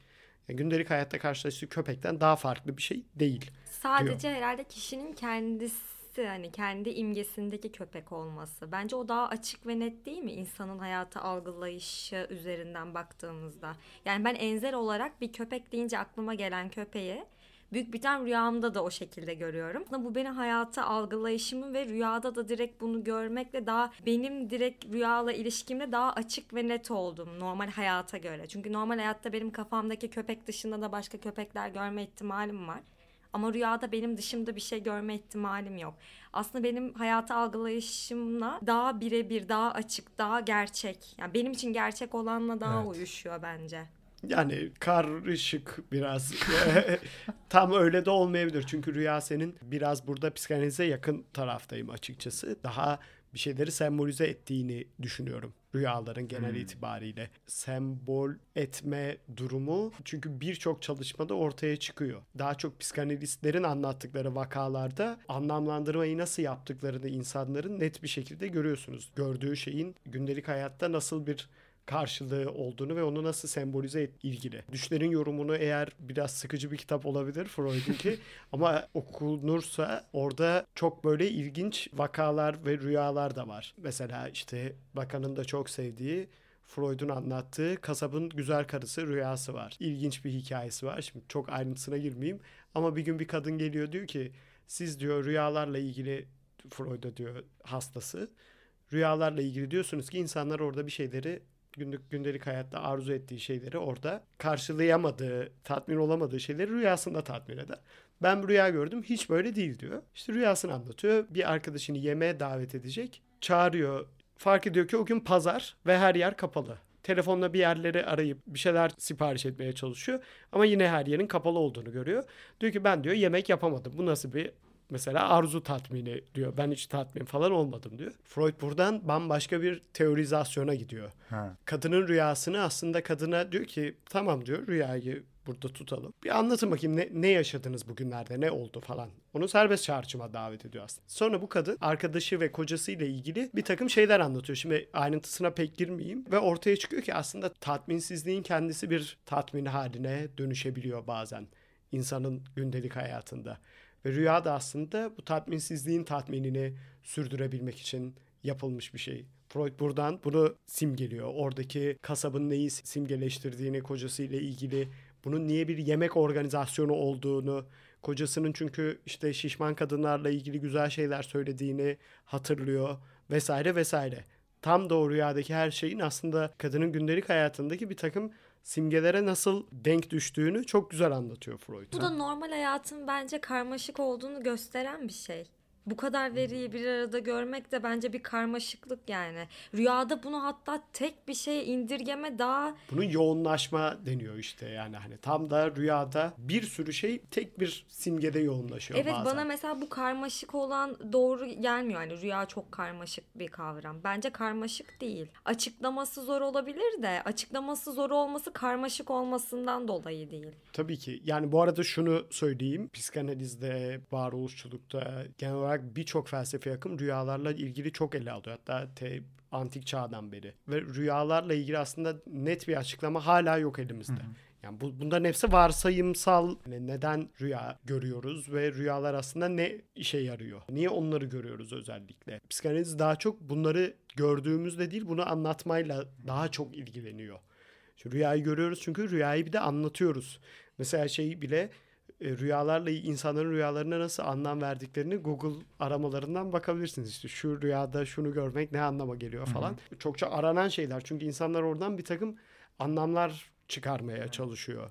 yani gündelik hayatta karşılaştığı köpekten daha farklı bir şey değil. Sadece diyor. herhalde kişinin kendisi hissi hani kendi imgesindeki köpek olması. Bence o daha açık ve net değil mi insanın hayatı algılayışı üzerinden baktığımızda. Yani ben enzel olarak bir köpek deyince aklıma gelen köpeği büyük bir tane rüyamda da o şekilde görüyorum. Bu benim hayata algılayışımı ve rüyada da direkt bunu görmekle daha benim direkt rüyala ilişkimde daha açık ve net oldum normal hayata göre. Çünkü normal hayatta benim kafamdaki köpek dışında da başka köpekler görme ihtimalim var. Ama rüyada benim dışımda bir şey görme ihtimalim yok. Aslında benim hayatı algılayışımla daha birebir, daha açık, daha gerçek. Yani benim için gerçek olanla daha evet. uyuşuyor bence. Yani karışık biraz. [laughs] Tam öyle de olmayabilir. Çünkü rüya senin biraz burada psikanalize yakın taraftayım açıkçası. Daha şeyleri sembolize ettiğini düşünüyorum rüyaların genel hmm. itibariyle. Sembol etme durumu çünkü birçok çalışmada ortaya çıkıyor. Daha çok psikanalistlerin anlattıkları vakalarda anlamlandırmayı nasıl yaptıklarını insanların net bir şekilde görüyorsunuz. Gördüğü şeyin gündelik hayatta nasıl bir karşılığı olduğunu ve onu nasıl sembolize et ilgili. Düşlerin yorumunu eğer biraz sıkıcı bir kitap olabilir Freud'unki [laughs] ama okunursa orada çok böyle ilginç vakalar ve rüyalar da var. Mesela işte bakanın da çok sevdiği Freud'un anlattığı kasabın güzel karısı rüyası var. İlginç bir hikayesi var. Şimdi çok ayrıntısına girmeyeyim ama bir gün bir kadın geliyor diyor ki siz diyor rüyalarla ilgili Freud'a diyor hastası rüyalarla ilgili diyorsunuz ki insanlar orada bir şeyleri günlük gündelik hayatta arzu ettiği şeyleri orada karşılayamadığı, tatmin olamadığı şeyleri rüyasında tatmin eder. Ben rüya gördüm hiç böyle değil diyor. İşte rüyasını anlatıyor. Bir arkadaşını yemeğe davet edecek. Çağırıyor. Fark ediyor ki o gün pazar ve her yer kapalı. Telefonla bir yerleri arayıp bir şeyler sipariş etmeye çalışıyor. Ama yine her yerin kapalı olduğunu görüyor. Diyor ki ben diyor yemek yapamadım. Bu nasıl bir Mesela arzu tatmini diyor. Ben hiç tatmin falan olmadım diyor. Freud buradan bambaşka bir teorizasyona gidiyor. Ha. Kadının rüyasını aslında kadına diyor ki tamam diyor rüyayı burada tutalım. Bir anlatın bakayım ne, ne yaşadınız bugünlerde ne oldu falan. Onu serbest çağrışıma davet ediyor aslında. Sonra bu kadın arkadaşı ve kocasıyla ilgili bir takım şeyler anlatıyor. Şimdi ayrıntısına pek girmeyeyim. Ve ortaya çıkıyor ki aslında tatminsizliğin kendisi bir tatmin haline dönüşebiliyor bazen insanın gündelik hayatında. Ve rüya da aslında bu tatminsizliğin tatminini sürdürebilmek için yapılmış bir şey. Freud buradan bunu simgeliyor. Oradaki kasabın neyi simgeleştirdiğini, kocasıyla ilgili bunun niye bir yemek organizasyonu olduğunu, kocasının çünkü işte şişman kadınlarla ilgili güzel şeyler söylediğini hatırlıyor vesaire vesaire. Tam da o rüyadaki her şeyin aslında kadının gündelik hayatındaki bir takım simgelere nasıl denk düştüğünü çok güzel anlatıyor Freud. Bu da normal hayatın bence karmaşık olduğunu gösteren bir şey. Bu kadar veriyi bir arada görmek de bence bir karmaşıklık yani. Rüyada bunu hatta tek bir şeye indirgeme daha Bunun yoğunlaşma deniyor işte yani hani tam da rüyada bir sürü şey tek bir simgede yoğunlaşıyor Evet bazen. bana mesela bu karmaşık olan doğru gelmiyor. Yani rüya çok karmaşık bir kavram. Bence karmaşık değil. Açıklaması zor olabilir de açıklaması zor olması karmaşık olmasından dolayı değil. Tabii ki. Yani bu arada şunu söyleyeyim. Psikanalizde, varoluşçulukta genel olarak birçok felsefe akım rüyalarla ilgili çok ele alıyor. Hatta te, antik çağdan beri. Ve rüyalarla ilgili aslında net bir açıklama hala yok elimizde. Yani bu, bunların hepsi varsayımsal. Yani neden rüya görüyoruz ve rüyalar aslında ne işe yarıyor? Niye onları görüyoruz özellikle? Psikanaliz daha çok bunları gördüğümüzde değil bunu anlatmayla daha çok ilgileniyor. Şu rüyayı görüyoruz çünkü rüyayı bir de anlatıyoruz. Mesela şey bile e, rüyalarla insanların rüyalarına nasıl anlam verdiklerini Google aramalarından bakabilirsiniz. İşte şu rüyada şunu görmek ne anlama geliyor falan. Çokça aranan şeyler. Çünkü insanlar oradan bir takım anlamlar çıkarmaya çalışıyor.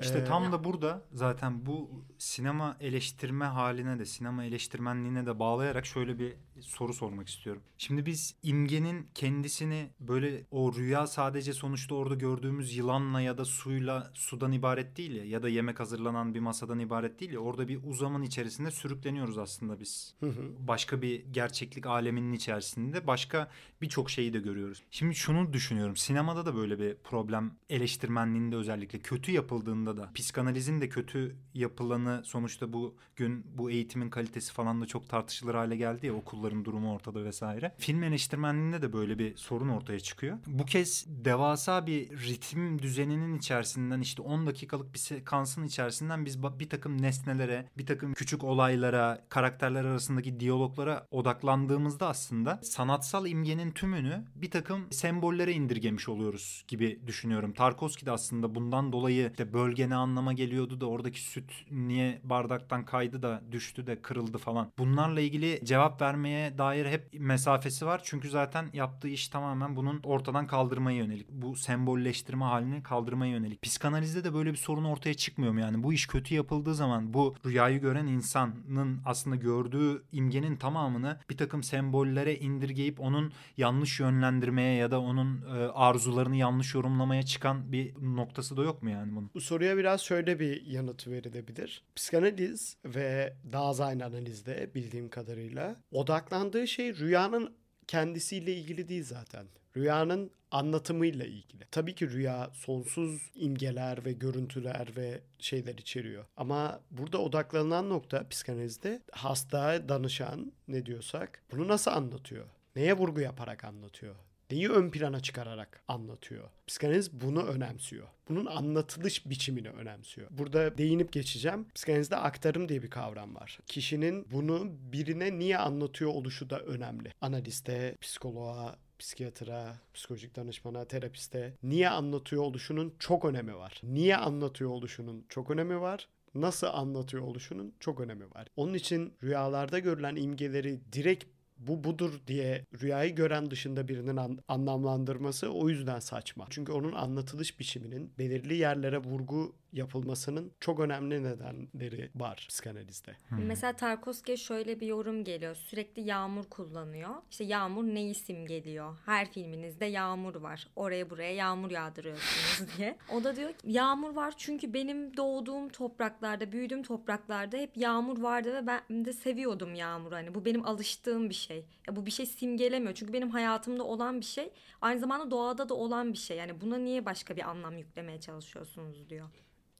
İşte Ee, tam da burada zaten bu sinema eleştirme haline de sinema eleştirmenliğine de bağlayarak şöyle bir soru sormak istiyorum. Şimdi biz imgenin kendisini böyle o rüya sadece sonuçta orada gördüğümüz yılanla ya da suyla sudan ibaret değil ya ya da yemek hazırlanan bir masadan ibaret değil ya orada bir uzamın içerisinde sürükleniyoruz aslında biz. Hı hı. Başka bir gerçeklik aleminin içerisinde başka birçok şeyi de görüyoruz. Şimdi şunu düşünüyorum. Sinemada da böyle bir problem eleştirmenliğinde özellikle kötü yapıldığında da psikanalizin de kötü yapılanı sonuçta bugün bu eğitimin kalitesi falan da çok tartışılır hale geldi ya okulların durumu ortada vesaire. Film eleştirmenliğinde de böyle bir sorun ortaya çıkıyor. Bu kez devasa bir ritim düzeninin içerisinden işte 10 dakikalık bir sekansın içerisinden biz bir takım nesnelere, bir takım küçük olaylara, karakterler arasındaki diyaloglara odaklandığımızda aslında sanatsal imgenin tümünü bir takım sembollere indirgemiş oluyoruz gibi düşünüyorum. Tarkovski de aslında bundan dolayı işte bölge ne anlama geliyordu da oradaki süt niye bardaktan kaydı da düştü de kırıldı falan. Bunlarla ilgili cevap vermeye dair hep mesafesi var. Çünkü zaten yaptığı iş tamamen bunun ortadan kaldırmaya yönelik. Bu sembolleştirme halini kaldırmaya yönelik. Psikanalizde de böyle bir sorun ortaya çıkmıyor mu? Yani bu iş kötü yapıldığı zaman bu rüyayı gören insanın aslında gördüğü imgenin tamamını bir takım sembollere indirgeyip onun yanlış yönlendirmeye ya da onun e, arzularını yanlış yorumlamaya çıkan bir noktası da yok mu yani bunun? Bu soruya biraz şöyle bir yanıt verilebilir. Psikanaliz ve Dasein analizde bildiğim kadarıyla odaklandığı şey rüyanın kendisiyle ilgili değil zaten. Rüyanın anlatımıyla ilgili. Tabii ki rüya sonsuz imgeler ve görüntüler ve şeyler içeriyor. Ama burada odaklanılan nokta psikanalizde hasta, danışan ne diyorsak bunu nasıl anlatıyor? Neye vurgu yaparak anlatıyor? Neyi ön plana çıkararak anlatıyor? Psikanaliz bunu önemsiyor. Bunun anlatılış biçimini önemsiyor. Burada değinip geçeceğim. Psikanalizde aktarım diye bir kavram var. Kişinin bunu birine niye anlatıyor oluşu da önemli. Analiste, psikoloğa, psikiyatra, psikolojik danışmana, terapiste niye anlatıyor oluşunun çok önemi var. Niye anlatıyor oluşunun çok önemi var nasıl anlatıyor oluşunun çok önemi var. Onun için rüyalarda görülen imgeleri direkt bu budur diye rüyayı gören dışında birinin an- anlamlandırması o yüzden saçma. Çünkü onun anlatılış biçiminin belirli yerlere vurgu yapılmasının çok önemli nedenleri var psikanalizde. Mesela Tarkovski'ye şöyle bir yorum geliyor. Sürekli yağmur kullanıyor. İşte yağmur neyi simgeliyor? Her filminizde yağmur var. Oraya buraya yağmur yağdırıyorsunuz [laughs] diye. O da diyor ki yağmur var çünkü benim doğduğum topraklarda, büyüdüğüm topraklarda hep yağmur vardı ve ben de seviyordum yağmuru. Hani bu benim alıştığım bir şey. Ya bu bir şey simgelemiyor. Çünkü benim hayatımda olan bir şey. Aynı zamanda doğada da olan bir şey. Yani buna niye başka bir anlam yüklemeye çalışıyorsunuz diyor.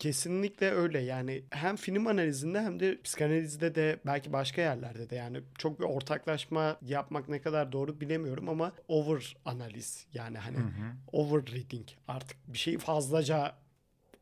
Kesinlikle öyle yani hem film analizinde hem de psikanalizde de belki başka yerlerde de yani çok bir ortaklaşma yapmak ne kadar doğru bilemiyorum ama over analiz yani hani over reading artık bir şeyi fazlaca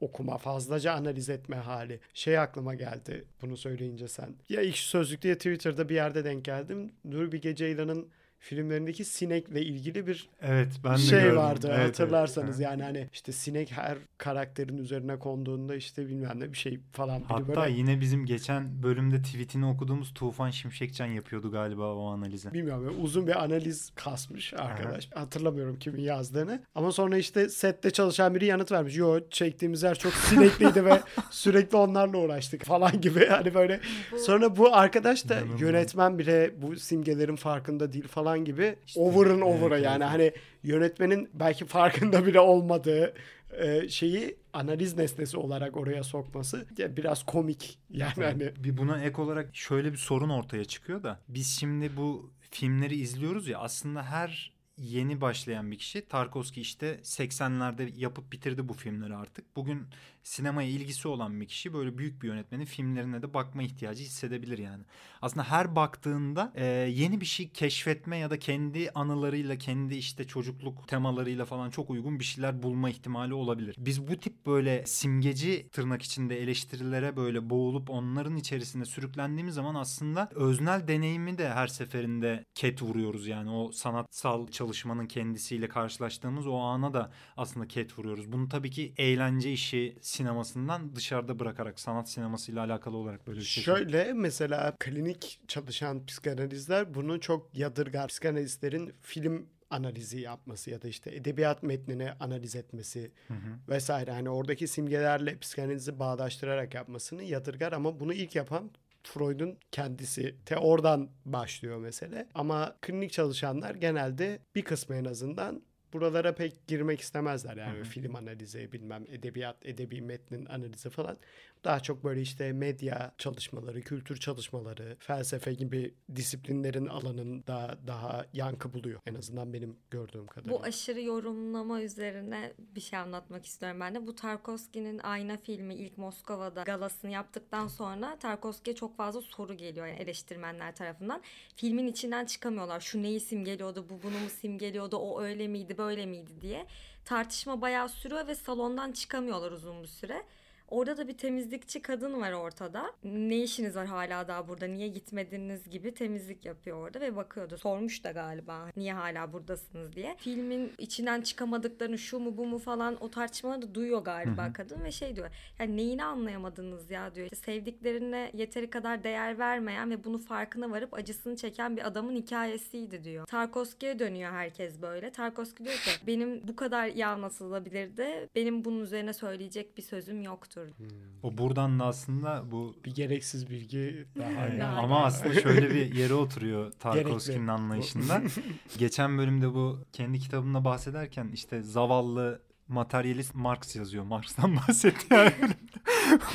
okuma, fazlaca analiz etme hali. Şey aklıma geldi bunu söyleyince sen. Ya ilk sözlükte ya Twitter'da bir yerde denk geldim. Nuri Bilge Ceylan'ın filmlerindeki sinekle ilgili bir Evet ben de şey gördüm. vardı Evet, evet. hatırlarsanız Ha. yani hani işte sinek her karakterin üzerine konduğunda işte bilmem ne bir şey falan. Biri Hatta böyle, yine bizim geçen bölümde tweetini okuduğumuz Tufan Şimşekcan yapıyordu galiba o analizi. bilmiyorum uzun bir analiz kasmış arkadaş. Hatırlamıyorum kimin yazdığını. Ama sonra işte sette çalışan biri yanıt vermiş. Yo çektiğimiz yer çok sinekliydi ve [laughs] sürekli onlarla uğraştık falan gibi. [laughs] Hani böyle Sonra bu arkadaş da yönetmen bile bu simgelerin farkında değil falan gibi over'ın evet, over'a evet, yani evet. hani yönetmenin belki farkında bile olmadığı e, şeyi analiz nesnesi olarak oraya sokması biraz komik yani hani Bir buna ek olarak şöyle bir sorun ortaya çıkıyor da biz şimdi bu filmleri izliyoruz ya aslında her yeni başlayan bir kişi Tarkovski işte 80'lerde yapıp bitirdi bu filmleri artık. Bugün sinemaya ilgisi olan bir kişi böyle büyük bir yönetmenin filmlerine de bakma ihtiyacı hissedebilir yani. Aslında her baktığında e, yeni bir şey keşfetme ya da kendi anılarıyla, kendi işte çocukluk temalarıyla falan çok uygun bir şeyler bulma ihtimali olabilir. Biz bu tip böyle simgeci tırnak içinde eleştirilere böyle boğulup onların içerisinde sürüklendiğimiz zaman aslında öznel deneyimi de her seferinde ket vuruyoruz yani o sanatsal çalışmanın kendisiyle karşılaştığımız o ana da aslında ket vuruyoruz. Bunu tabii ki eğlence işi sinemasından dışarıda bırakarak sanat sinemasıyla alakalı olarak böyle bir şey. Şöyle mesela klinik çalışan psikanalizler bunu çok yadırgar. Psikanalistlerin film analizi yapması ya da işte edebiyat metnini analiz etmesi Hı hı. vesaire hani oradaki simgelerle psikanalizi bağdaştırarak yapmasını yadırgar ama bunu ilk yapan Freud'un kendisi. Te oradan başlıyor mesele. Ama klinik çalışanlar genelde bir kısmı en azından buralara pek girmek istemezler. Yani Hı hı. film analizi, bilmem edebiyat, edebi metnin analizi falan. Daha çok böyle işte medya çalışmaları, kültür çalışmaları, felsefe gibi disiplinlerin alanında daha yankı buluyor. En azından benim gördüğüm kadarıyla. Bu aşırı yorumlama üzerine bir şey anlatmak istiyorum ben de. Bu Tarkovski'nin Ayna filmi ilk Moskova'da galasını yaptıktan sonra Tarkovski'ye çok fazla soru geliyor yani eleştirmenler tarafından. Filmin içinden çıkamıyorlar. Şu neyi simgeliyordu, bu bunu mu simgeliyordu, o öyle miydi, böyle miydi diye. Tartışma bayağı sürüyor ve salondan çıkamıyorlar uzun bir süre. Orada da bir temizlikçi kadın var ortada. Ne işiniz var hala daha burada? Niye gitmediniz gibi temizlik yapıyor orada ve bakıyordu. Sormuş da galiba niye hala buradasınız diye. Filmin içinden çıkamadıklarını şu mu bu mu falan o tartışmaları da duyuyor galiba Hı hı. kadın ve şey diyor. Yani neyini anlayamadınız ya diyor. İşte sevdiklerine yeteri kadar değer vermeyen ve bunu farkına varıp acısını çeken bir adamın hikayesiydi diyor. Tarkovski'ye dönüyor herkes böyle. Tarkovski diyor ki benim bu kadar iyi anlatılabilirdi. Benim bunun üzerine söyleyecek bir sözüm yoktur. O buradan da aslında bu bir gereksiz bilgi daha. Yani. Ama aslında şöyle bir yere oturuyor [laughs] Tarkovski'nin anlayışında. [laughs] Geçen bölümde bu kendi kitabında bahsederken işte zavallı materyalist Marx yazıyor. Marx'tan [laughs] bahsetti yani.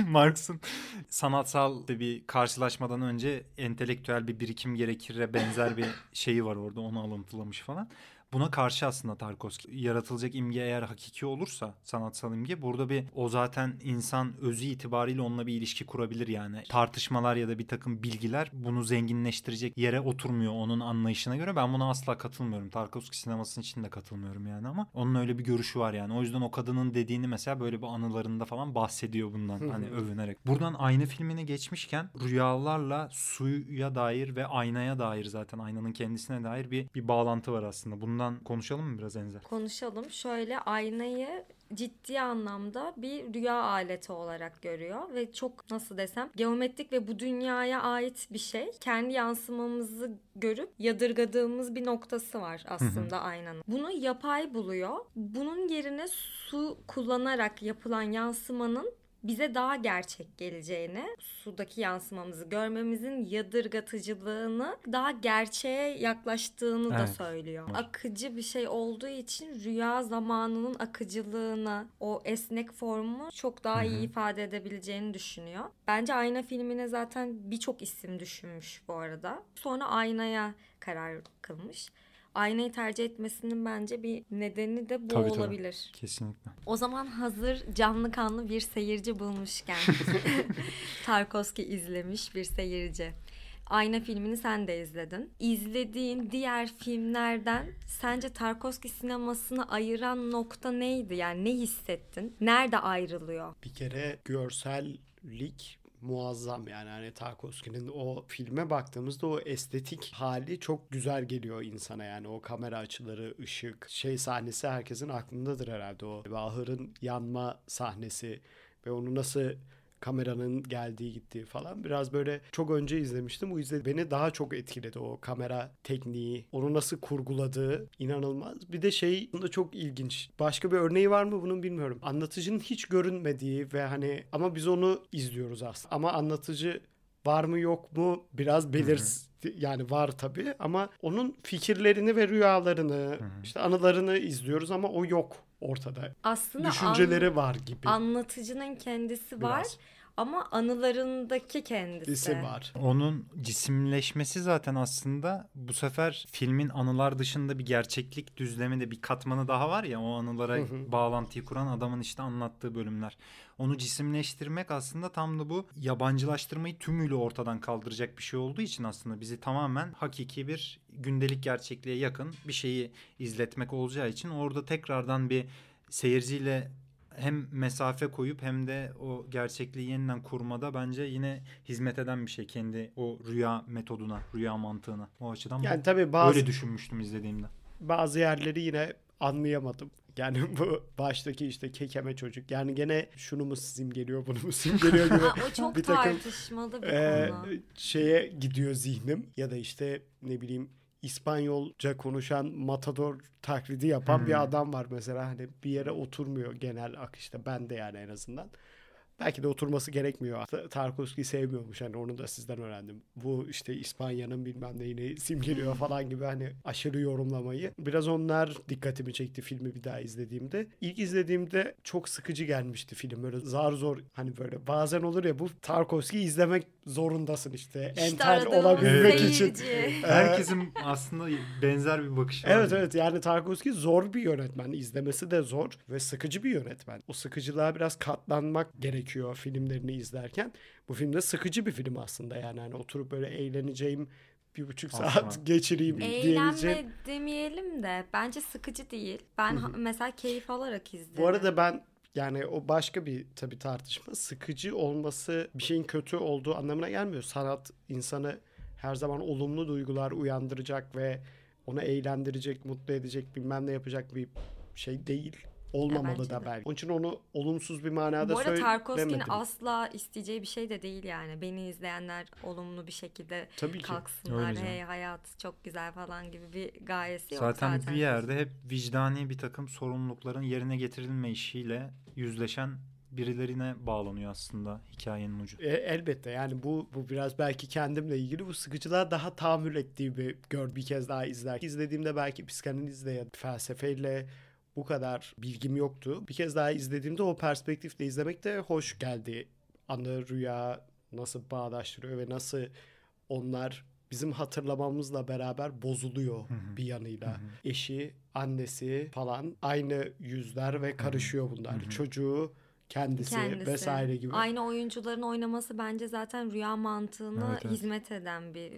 Marx'ın sanatsal bir karşılaşmadan önce entelektüel bir birikim gerekir'e benzer bir şeyi var orada onu alıntılamış falan. Buna karşı aslında Tarkovski yaratılacak imge eğer hakiki olursa sanatsal imge burada bir o zaten insan özü itibariyle onunla bir ilişki kurabilir yani. Tartışmalar ya da bir takım bilgiler bunu zenginleştirecek yere oturmuyor onun anlayışına göre. Ben buna asla katılmıyorum. Tarkovski sinemasının içinde katılmıyorum yani ama onun öyle bir görüşü var yani. O yüzden o kadının dediğini mesela böyle bir anılarında falan bahsediyor bundan hani övünerek. Buradan aynı filmine geçmişken rüyalarla suya dair ve aynaya dair zaten aynanın kendisine dair bir bir bağlantı var aslında. Bundan konuşalım mı biraz Enzer? Konuşalım. Şöyle aynayı ciddi anlamda bir rüya aleti olarak görüyor ve çok nasıl desem geometrik ve bu dünyaya ait bir şey. Kendi yansımamızı görüp yadırgadığımız bir noktası var aslında aynanın. Bunu yapay buluyor. Bunun yerine su kullanarak yapılan yansımanın bize daha gerçek geleceğini, sudaki yansımamızı görmemizin yadırgatıcılığını daha gerçeğe yaklaştığını da Evet. söylüyor. Akıcı bir şey olduğu için rüya zamanının akıcılığını, o esnek formu çok daha Hı hı. iyi ifade edebileceğini düşünüyor. Bence Ayna filmine zaten birçok isim düşünmüş bu arada. Sonra Aynaya karar kılmış. Aynayı tercih etmesinin bence bir nedeni de bu Tabii, tabii. olabilir. Kesinlikle. O zaman hazır canlı kanlı bir seyirci bulmuşken [laughs] Tarkovski izlemiş bir seyirci. Ayna filmini sen de izledin. İzlediğin diğer filmlerden sence Tarkovski sinemasını ayıran nokta neydi? Yani ne hissettin? Nerede ayrılıyor? Bir kere görsellik muazzam yani hani Tarkovski'nin o filme baktığımızda o estetik hali çok güzel geliyor insana yani o kamera açıları, ışık, şey sahnesi herkesin aklındadır herhalde o. Ahırın yanma sahnesi ve onu nasıl kameranın geldiği gittiği falan biraz böyle çok önce izlemiştim. Bu izle beni daha çok etkiledi o kamera tekniği. Onu nasıl kurguladığı inanılmaz. Bir de şey da çok ilginç. Başka bir örneği var mı bunun bilmiyorum. Anlatıcının hiç görünmediği ve hani ama biz onu izliyoruz aslında. Ama anlatıcı var mı yok mu biraz belirsiz yani var tabii ama onun fikirlerini ve rüyalarını Hı-hı. işte anılarını izliyoruz ama o yok ortada. Aslında düşünceleri an, var gibi. Anlatıcının kendisi Biraz. var ama anılarındaki kendisi. Disi var. Onun cisimleşmesi zaten aslında bu sefer filmin anılar dışında bir gerçeklik düzleminde bir katmanı daha var ya o anılara hı hı. bağlantıyı kuran adamın işte anlattığı bölümler. Onu cisimleştirmek aslında tam da bu yabancılaştırmayı tümüyle ortadan kaldıracak bir şey olduğu için aslında bizi tamamen hakiki bir gündelik gerçekliğe yakın bir şeyi izletmek olacağı için orada tekrardan bir seyirciyle hem mesafe koyup hem de o gerçekliği yeniden kurmada bence yine hizmet eden bir şey kendi o rüya metoduna, rüya mantığına. O açıdan yani tabii bazı, öyle düşünmüştüm izlediğimde. Bazı yerleri yine anlayamadım. Yani [laughs] bu baştaki işte kekeme çocuk. Yani gene şunu mu simgeliyor bunu mu simgeliyor gibi. [laughs] o çok bir takım, tartışmalı bir e, konu. Şeye gidiyor zihnim ya da işte ne bileyim İspanyolca konuşan matador taklidi yapan hmm. bir adam var mesela hani bir yere oturmuyor genel akışta ben de yani en azından. Belki de oturması gerekmiyor. Tarkovski'yi sevmiyormuş hani onu da sizden öğrendim. Bu işte İspanya'nın bilmem neyini simgeliyor falan gibi hani aşırı yorumlamayı. Biraz onlar dikkatimi çekti filmi bir daha izlediğimde. İlk izlediğimde çok sıkıcı gelmişti film. Böyle zar zor hani böyle bazen olur ya bu Tarkovski'yi izlemek zorundasın işte. işte Entel olabilmek için. [laughs] Herkesin aslında benzer bir bakışı var. Evet evet yani Tarkovski zor bir yönetmen. İzlemesi de zor ve sıkıcı bir yönetmen. O sıkıcılığa biraz katlanmak gerekiyor filmlerini izlerken. Bu filmde sıkıcı bir film aslında yani hani oturup böyle eğleneceğim bir buçuk saat [laughs] geçireyim Eğlenme demeyelim de bence sıkıcı değil. Ben Hı-hı. mesela keyif alarak izledim. Bu arada ben yani o başka bir tabii tartışma. Sıkıcı olması bir şeyin kötü olduğu anlamına gelmiyor. Sanat insanı her zaman olumlu duygular uyandıracak ve onu eğlendirecek, mutlu edecek, bilmem ne yapacak bir şey değil olmamalı ya da belki. Onun için onu olumsuz bir manada Bu arada Tarkovski'nin asla isteyeceği bir şey de değil yani. Beni izleyenler olumlu bir şekilde Tabii ki. kalksınlar. Öyle hey hayat çok güzel falan gibi bir gayesi yok zaten. Zaten bir yerde hep vicdani bir takım sorumlulukların yerine getirilme işiyle yüzleşen birilerine bağlanıyor aslında hikayenin ucu. E, elbette yani bu bu biraz belki kendimle ilgili bu sıkıcılığa daha tahammül ettiğimi gör bir kez daha izler. İzlediğimde belki psikanalizle ya felsefeyle bu kadar bilgim yoktu. Bir kez daha izlediğimde o perspektifle izlemek de hoş geldi. Anı, rüya nasıl bağdaştırıyor ve nasıl onlar bizim hatırlamamızla beraber bozuluyor hı hı. bir yanıyla. Hı hı. Eşi, annesi falan aynı yüzler ve karışıyor bunlar. Hı hı. Çocuğu kendisi, kendisi vesaire gibi. Aynı oyuncuların oynaması bence zaten rüya mantığına evet, evet. hizmet eden bir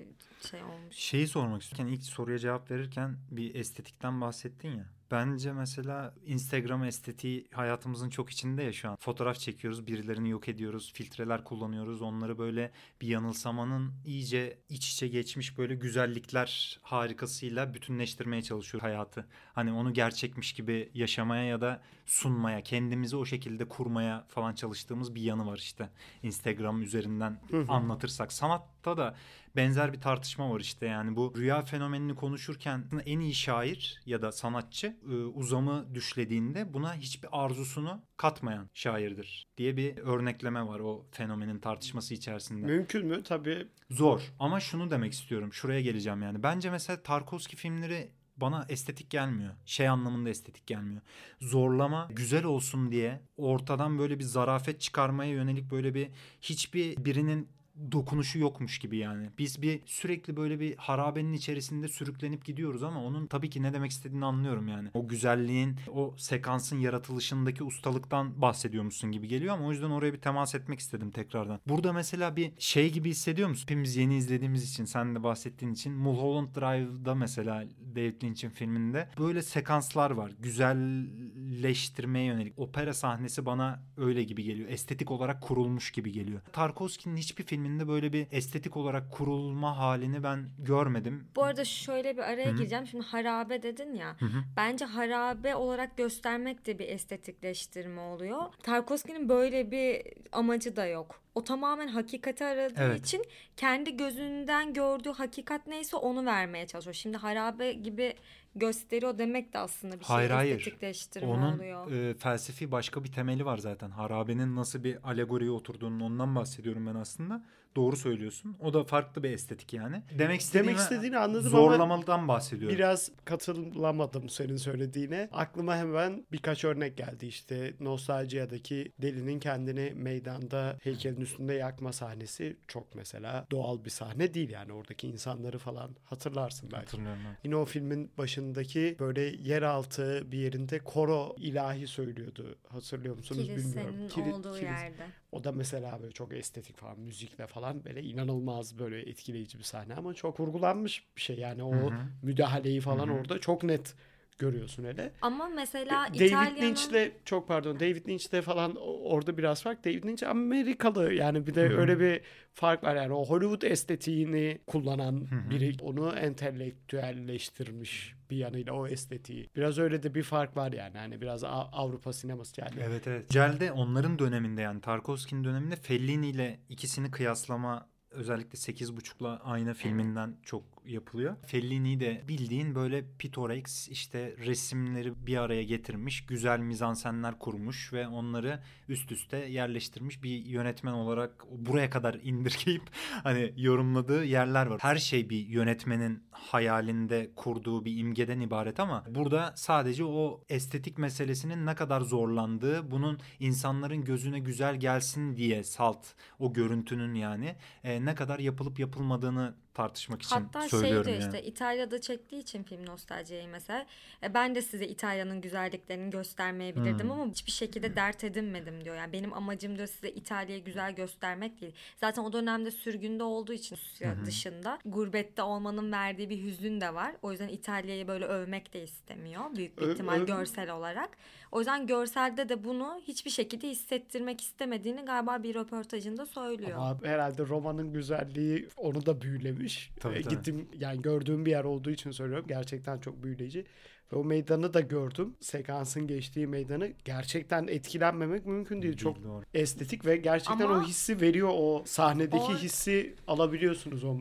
şey olmuş. Şeyi sormak istiyorum. ilk soruya cevap verirken bir estetikten bahsettin ya. Bence mesela Instagram estetiği hayatımızın çok içinde ya şu an. Fotoğraf çekiyoruz, birilerini yok ediyoruz, filtreler kullanıyoruz. Onları böyle bir yanılsamanın iyice iç içe geçmiş böyle güzellikler harikasıyla bütünleştirmeye çalışıyor hayatı. Hani onu gerçekmiş gibi yaşamaya ya da sunmaya, kendimizi o şekilde kurmaya falan çalıştığımız bir yanı var işte. Instagram üzerinden anlatırsak. Sanatta da benzer bir tartışma var işte yani bu rüya fenomenini konuşurken en iyi şair ya da sanatçı e, uzamı düşlediğinde buna hiçbir arzusunu katmayan şairdir diye bir örnekleme var o fenomenin tartışması içerisinde. Mümkün mü? Tabii. Zor ama şunu demek istiyorum. Şuraya geleceğim yani. Bence mesela Tarkovski filmleri bana estetik gelmiyor. Şey anlamında estetik gelmiyor. Zorlama güzel olsun diye ortadan böyle bir zarafet çıkarmaya yönelik böyle bir hiçbir birinin dokunuşu yokmuş gibi yani. Biz bir sürekli böyle bir harabenin içerisinde sürüklenip gidiyoruz ama onun tabii ki ne demek istediğini anlıyorum yani. O güzelliğin, o sekansın yaratılışındaki ustalıktan bahsediyormuşsun gibi geliyor ama o yüzden oraya bir temas etmek istedim tekrardan. Burada mesela bir şey gibi hissediyor musun? Hepimiz yeni izlediğimiz için, sen de bahsettiğin için Mulholland Drive'da mesela David Lynch'in filminde böyle sekanslar var. Güzelleştirmeye yönelik. Opera sahnesi bana öyle gibi geliyor. Estetik olarak kurulmuş gibi geliyor. Tarkovski'nin hiçbir filminde böyle bir estetik olarak kurulma halini ben görmedim. Bu arada şöyle bir araya gireceğim. Şimdi harabe dedin ya. Bence harabe olarak göstermek de bir estetikleştirme oluyor. Tarkovski'nin böyle bir amacı da yok. O tamamen hakikati aradığı Evet. için kendi gözünden gördüğü hakikat neyse onu vermeye çalışıyor. Şimdi harabe gibi gösteriyor demek de aslında bir şey Hayır, hayır. estetikleştirme Onun oluyor. e, felsefi başka bir temeli var zaten. Harabenin nasıl bir alegoriye oturduğunun ondan bahsediyorum ben aslında. Doğru söylüyorsun. O da farklı bir estetik yani. Demek istediğimi, Demek istediğini anladım ama zorlamadan bahsediyorum. Biraz katılamadım senin söylediğine. Aklıma hemen birkaç örnek geldi işte Nostaljia'daki delinin kendini meydanda heykelin üstünde yakma sahnesi çok mesela doğal bir sahne değil yani oradaki insanları falan hatırlarsın belki. Hatırlıyorum ben. Yine o filmin başındaki böyle yeraltı bir yerinde koro ilahi söylüyordu. Hatırlıyor musunuz bilmiyorum. Kilisenin Kili- olduğu kilis- yerde. O da mesela böyle çok estetik falan müzikle falan böyle inanılmaz böyle etkileyici bir sahne ama çok kurgulanmış bir şey yani o Hı hı. müdahaleyi falan Hı hı. orada çok net görüyorsun hele. Ama mesela David İtalya'nın... Lynch'le çok pardon David Lynch'le falan orada biraz fark. David Lynch Amerikalı yani bir de Hı hı. öyle bir fark var yani o Hollywood estetiğini kullanan hı. biri onu entelektüelleştirmiş bir yanıyla o estetiği. Biraz öyle de bir fark var yani hani biraz A- Avrupa sineması yani. Evet evet. Cel'de onların döneminde yani Tarkovski'nin döneminde Fellini ile ikisini kıyaslama özellikle 8.5'la aynı filminden çok yapılıyor. Fellini de bildiğin böyle Pitorex işte resimleri bir araya getirmiş, güzel mizansenler kurmuş ve onları üst üste yerleştirmiş bir yönetmen olarak buraya kadar [laughs] indirgeyip hani yorumladığı yerler var. Her şey bir yönetmenin hayalinde kurduğu bir imgeden ibaret ama burada sadece o estetik meselesinin ne kadar zorlandığı, bunun insanların gözüne güzel gelsin diye salt o görüntünün yani e, ne kadar yapılıp yapılmadığını tartışmak için Hatta şey söylüyorum diyor yani. işte İtalya'da çektiği için film nostaljiyi mesela e, ben de size İtalya'nın güzelliklerini göstermeyebilirdim Hmm. ama hiçbir şekilde dert edinmedim diyor. Yani benim amacım diyor size İtalya'yı güzel göstermek değil. Zaten o dönemde sürgünde olduğu için Rusya dışında gurbette olmanın verdiği bir hüzün de var. O yüzden İtalya'yı böyle övmek de istemiyor büyük bir Ö- ihtimal öv- görsel olarak. O yüzden görselde de bunu hiçbir şekilde hissettirmek istemediğini galiba bir röportajında söylüyor. Ama herhalde romanın güzelliği onu da büyülemiş. Tabii, Ve tabii. Gittim yani gördüğüm bir yer olduğu için söylüyorum. Gerçekten çok büyüleyici. Ve o meydanı da gördüm. Sekansın geçtiği meydanı. Gerçekten etkilenmemek mümkün değil. Çok doğru. estetik ve gerçekten Ama- o hissi veriyor. O sahnedeki Or- hissi alabiliyorsunuz o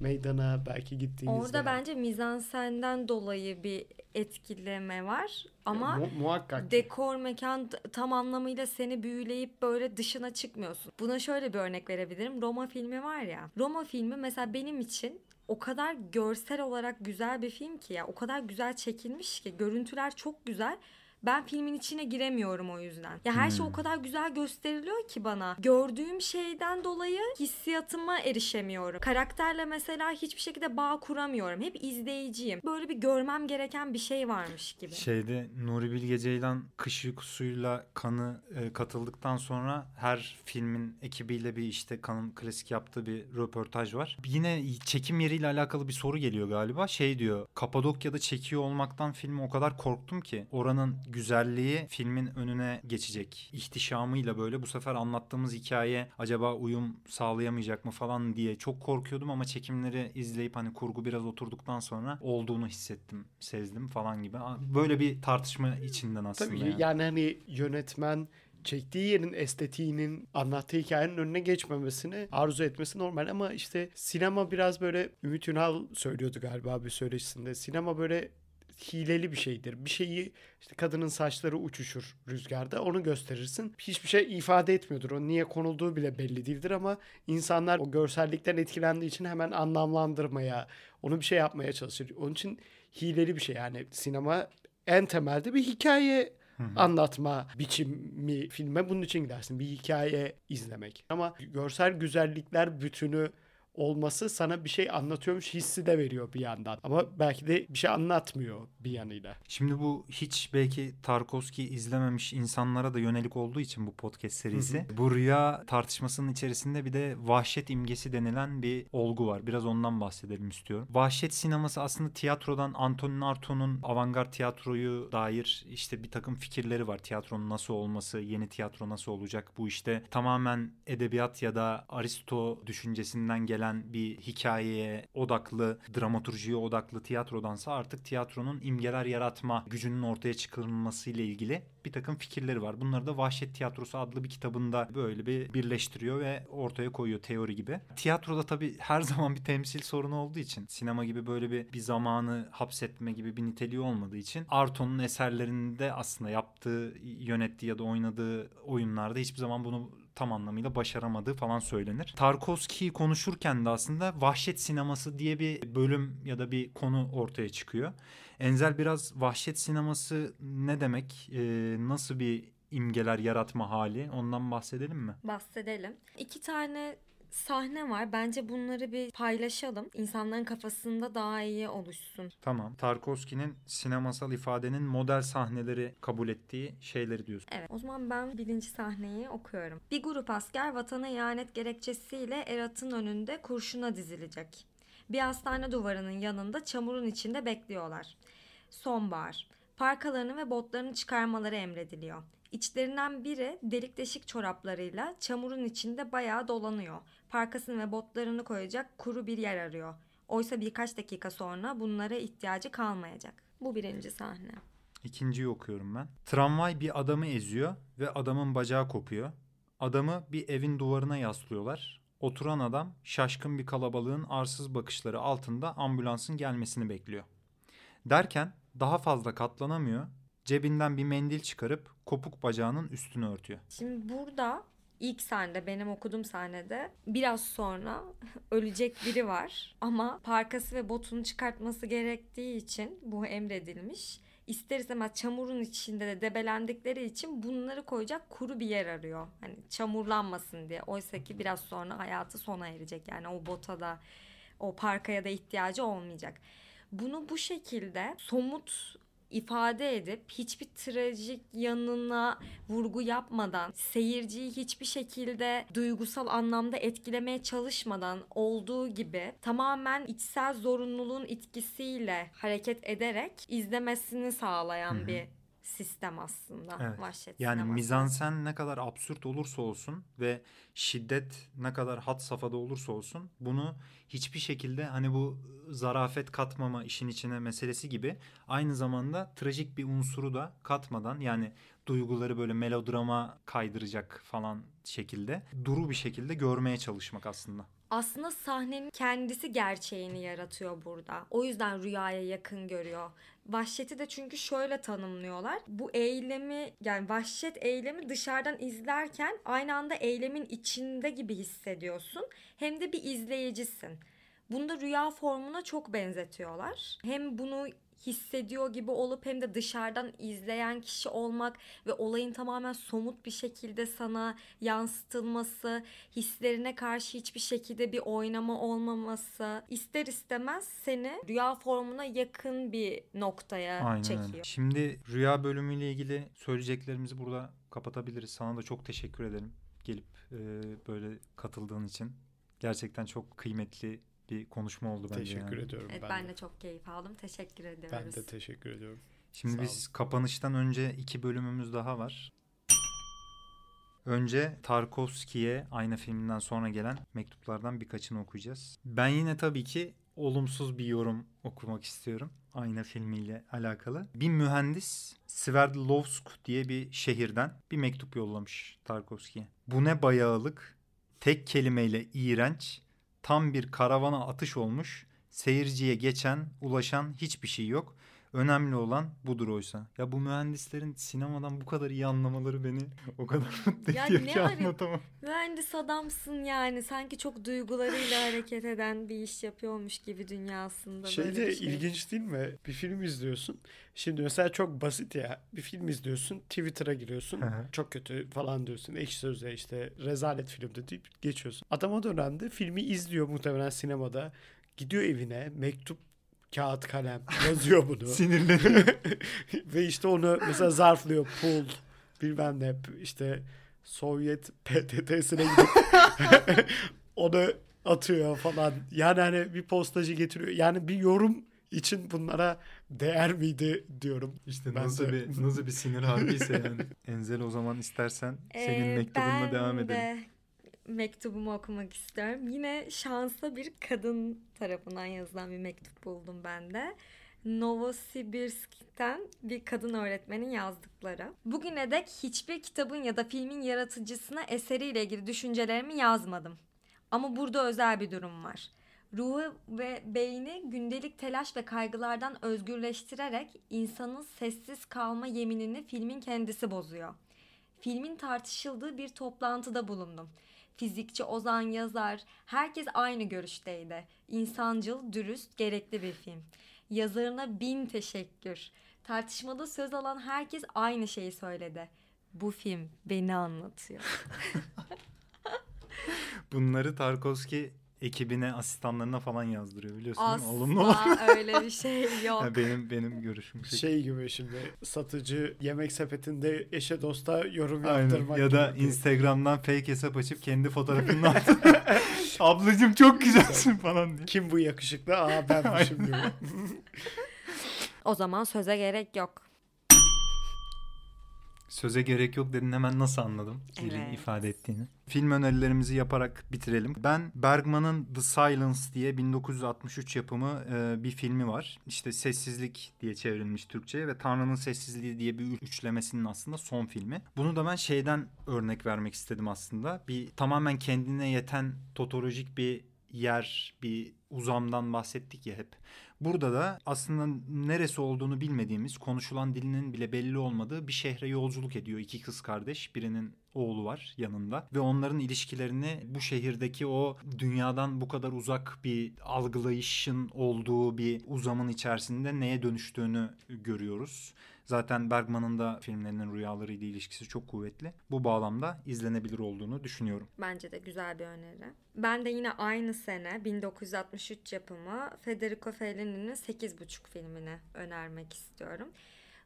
meydana belki gittiğinizde. Orada bence mizansenden dolayı bir etkileme var ama Mu- muhakkak. dekor mekan tam anlamıyla seni büyüleyip böyle dışına çıkmıyorsun. Buna şöyle bir örnek verebilirim. Roma filmi var ya. Roma filmi mesela benim için o kadar görsel olarak güzel bir film ki ya. O kadar güzel çekilmiş ki. Görüntüler çok güzel. Ben filmin içine giremiyorum o yüzden. Ya her şey o kadar güzel gösteriliyor ki bana. Gördüğüm şeyden dolayı hissiyatıma erişemiyorum. Karakterle mesela hiçbir şekilde bağ kuramıyorum. Hep izleyiciyim. Böyle bir görmem gereken bir şey varmış gibi. Şeyde Nuri Bilge Ceylan kış uykusuyla kanı e, katıldıktan sonra her filmin ekibiyle bir işte kanın klasik yaptığı bir röportaj var. Yine çekim yeriyle alakalı bir soru geliyor galiba. Şey diyor Kapadokya'da çekiyor olmaktan filmi o kadar korktum ki oranın güzelliği filmin önüne geçecek. İhtişamıyla böyle bu sefer anlattığımız hikaye acaba uyum sağlayamayacak mı falan diye çok korkuyordum ama çekimleri izleyip hani kurgu biraz oturduktan sonra olduğunu hissettim, sezdim falan gibi. Böyle bir tartışma içinden aslında. Tabii yani. yani hani yönetmen çektiği yerin estetiğinin anlattığı hikayenin önüne geçmemesini arzu etmesi normal ama işte sinema biraz böyle Ümit Ünal söylüyordu galiba bir söyleşisinde. Sinema böyle hileli bir şeydir. Bir şeyi işte kadının saçları uçuşur rüzgarda onu gösterirsin. Hiçbir şey ifade etmiyordur. O niye konulduğu bile belli değildir ama insanlar o görsellikten etkilendiği için hemen anlamlandırmaya, onu bir şey yapmaya çalışır. Onun için hileli bir şey yani sinema en temelde bir hikaye anlatma biçimi filme bunun için gidersin. Bir hikaye izlemek. Ama görsel güzellikler bütünü olması sana bir şey anlatıyormuş hissi de veriyor bir yandan. Ama belki de bir şey anlatmıyor bir yanıyla. Şimdi bu hiç belki Tarkovski izlememiş insanlara da yönelik olduğu için bu podcast serisi. Bu rüya tartışmasının içerisinde bir de vahşet imgesi denilen bir olgu var. Biraz ondan bahsedelim istiyorum. Vahşet sineması aslında tiyatrodan Antonin Artaud'un avantgard tiyatroyu dair işte bir takım fikirleri var. Tiyatronun nasıl olması, yeni tiyatro nasıl olacak? Bu işte tamamen edebiyat ya da Aristo düşüncesinden gelen bir hikayeye odaklı, dramaturjiye odaklı tiyatrodansa artık tiyatronun imgeler yaratma gücünün ortaya çıkarılması ile ilgili bir takım fikirleri var. Bunları da Vahşet Tiyatrosu adlı bir kitabında böyle bir birleştiriyor ve ortaya koyuyor teori gibi. Tiyatroda tabii her [laughs] zaman bir temsil sorunu olduğu için sinema gibi böyle bir, bir zamanı hapsetme gibi bir niteliği olmadığı için Arto'nun eserlerinde aslında yaptığı, yönettiği ya da oynadığı oyunlarda hiçbir zaman bunu tam anlamıyla başaramadığı falan söylenir. Tarkovski'yi konuşurken de aslında vahşet sineması diye bir bölüm ya da bir konu ortaya çıkıyor. Enzel biraz vahşet sineması ne demek, e, nasıl bir imgeler yaratma hali ondan bahsedelim mi? Bahsedelim. İki tane sahne var. Bence bunları bir paylaşalım. İnsanların kafasında daha iyi oluşsun. Tamam. Tarkovski'nin sinemasal ifadenin model sahneleri kabul ettiği şeyleri diyorsun. Evet. O zaman ben birinci sahneyi okuyorum. Bir grup asker vatana ihanet gerekçesiyle Erat'ın önünde kurşuna dizilecek. Bir hastane duvarının yanında çamurun içinde bekliyorlar. Sonbahar. Parkalarını ve botlarını çıkarmaları emrediliyor. İçlerinden biri delik deşik çoraplarıyla çamurun içinde bayağı dolanıyor. Parkasını ve botlarını koyacak kuru bir yer arıyor. Oysa birkaç dakika sonra bunlara ihtiyacı kalmayacak. Bu birinci sahne. İkinciyi okuyorum ben. Tramvay bir adamı eziyor ve adamın bacağı kopuyor. Adamı bir evin duvarına yaslıyorlar. Oturan adam şaşkın bir kalabalığın arsız bakışları altında ambulansın gelmesini bekliyor. Derken daha fazla katlanamıyor. Cebinden bir mendil çıkarıp kopuk bacağının üstünü örtüyor. Şimdi burada ilk sahnede benim okuduğum sahnede biraz sonra [laughs] ölecek biri var ama parkası ve botunu çıkartması gerektiği için bu emredilmiş. İster istemez çamurun içinde de debelendikleri için bunları koyacak kuru bir yer arıyor. Hani çamurlanmasın diye. Oysa ki biraz sonra hayatı sona erecek. Yani o bota da o parkaya da ihtiyacı olmayacak. Bunu bu şekilde somut ifade edip hiçbir trajik yanına vurgu yapmadan seyirciyi hiçbir şekilde duygusal anlamda etkilemeye çalışmadan olduğu gibi tamamen içsel zorunluluğun etkisiyle hareket ederek izlemesini sağlayan Hı hı. bir sistem aslında Evet. vahşet Yani sineması. mizansen ne kadar absürt olursa olsun ve şiddet ne kadar had safhada olursa olsun bunu hiçbir şekilde hani bu zarafet katmama işin içine meselesi gibi aynı zamanda trajik bir unsuru da katmadan yani duyguları böyle melodrama kaydıracak falan şekilde duru bir şekilde görmeye çalışmak aslında. Aslında sahnenin kendisi gerçeğini yaratıyor burada. O yüzden rüyaya yakın görüyor. Vahşeti de çünkü şöyle tanımlıyorlar. Bu eylemi yani vahşet eylemi dışarıdan izlerken aynı anda eylemin içinde gibi hissediyorsun. Hem de bir izleyicisin. Bunda rüya formuna çok benzetiyorlar. Hem bunu hissediyor gibi olup hem de dışarıdan izleyen kişi olmak ve olayın tamamen somut bir şekilde sana yansıtılması, hislerine karşı hiçbir şekilde bir oynama olmaması ister istemez seni rüya formuna yakın bir noktaya Aynen çekiyor. öyle. Şimdi rüya bölümüyle ilgili söyleyeceklerimizi burada kapatabiliriz. Sana da çok teşekkür ederim gelip e, böyle katıldığın için. Gerçekten çok kıymetli bir konuşma oldu bence. Teşekkür yani. ediyorum Evet ben, ben de. de çok keyif aldım. Teşekkür ediyoruz. Ben de teşekkür ediyorum. Şimdi Sağ biz kapanıştan önce iki bölümümüz daha var. Önce Tarkovski'ye aynı filminden sonra gelen mektuplardan birkaçını okuyacağız. Ben yine tabii ki olumsuz bir yorum okumak istiyorum. Ayna filmiyle alakalı. Bir mühendis Sverdlovsk diye bir şehirden bir mektup yollamış Tarkovski'ye. Bu ne bayağılık, tek kelimeyle iğrenç, tam bir karavana atış olmuş, seyirciye geçen, ulaşan hiçbir şey yok. Önemli olan budur oysa. Ya bu mühendislerin sinemadan bu kadar iyi anlamaları beni [laughs] o kadar mutlu Ya ediyor ne ki anlatamam. Mühendis adamsın yani. Sanki çok duygularıyla hareket eden bir iş yapıyormuş gibi dünyasında Şey böyle de şey. ilginç değil mi? Bir film izliyorsun. Şimdi mesela çok basit ya. Bir film izliyorsun. Twitter'a giriyorsun. Çok kötü falan diyorsun. Ekşi Sözlüğe işte rezalet filmde deyip geçiyorsun. Adam o dönemde filmi izliyor muhtemelen sinemada. Gidiyor evine mektup kağıt kalem yazıyor bunu. [laughs] Sinirleniyor. [laughs] Ve işte onu mesela zarflıyor. Pool bilmem ne işte Sovyet PTT'sine gidip [laughs] onu atıyor falan. Yani hani bir postacı getiriyor. Yani bir yorum için bunlara değer miydi diyorum. İşte Ben nasıl de- bir nasıl bir sinir harbiyse yani. Enzel o zaman istersen senin Ee, mektubunla ben devam edelim. de mektubumu okumak istiyorum. Yine şanslı bir kadın tarafından yazılan bir mektup buldum ben de. Novosibirsk'ten bir kadın öğretmenin yazdıkları. Bugüne dek hiçbir kitabın ya da filmin yaratıcısına eseriyle ilgili düşüncelerimi yazmadım. Ama burada özel bir durum var. Ruhu ve beyni gündelik telaş ve kaygılardan özgürleştirerek insanın sessiz kalma yeminini filmin kendisi bozuyor filmin tartışıldığı bir toplantıda bulundum. Fizikçi Ozan Yazar, herkes aynı görüşteydi. İnsancıl, dürüst, gerekli bir film. Yazarına bin teşekkür. Tartışmada söz alan herkes aynı şeyi söyledi. Bu film beni anlatıyor. [laughs] Bunları Tarkovski ekibine, asistanlarına falan yazdırıyor biliyorsun değil mi? Olumlu olan. Asla [laughs] öyle bir şey [laughs] yok. Ha, benim benim görüşüm. şekilde. Şey gibi şimdi satıcı yemek sepetinde eşe dosta yorum Aynen. yaptırmak Ya da gibi. Instagram'dan fake hesap açıp kendi fotoğrafını [laughs] attı. Ablacım çok güzelsin falan diye. Kim bu yakışıklı? Aa benmişim gibi. O zaman söze gerek yok. Söze gerek yok dedin hemen nasıl anladım Evet. ifade ettiğini. Film önerilerimizi yaparak bitirelim. Ben Bergman'ın The Silence diye 1963 yapımı e, bir filmi var. İşte Sessizlik diye çevrilmiş Türkçe'ye ve Tanrı'nın Sessizliği diye bir üçlemesinin aslında son filmi. Bunu da ben şeyden örnek vermek istedim aslında. Bir tamamen kendine yeten totolojik bir yer, bir uzamdan bahsettik ya hep. Burada da aslında neresi olduğunu bilmediğimiz, konuşulan dilinin bile belli olmadığı bir şehre yolculuk ediyor iki kız kardeş. Birinin oğlu var yanında ve onların ilişkilerini bu şehirdeki o dünyadan bu kadar uzak bir algılayışın olduğu bir uzamın içerisinde neye dönüştüğünü görüyoruz. Zaten Bergman'ın da filmlerinin rüyalarıyla ilişkisi çok kuvvetli. Bu bağlamda izlenebilir olduğunu düşünüyorum. Bence de güzel bir öneri. Ben de yine aynı sene 1963 yapımı Federico Fellini'nin 8.5 filmini önermek istiyorum.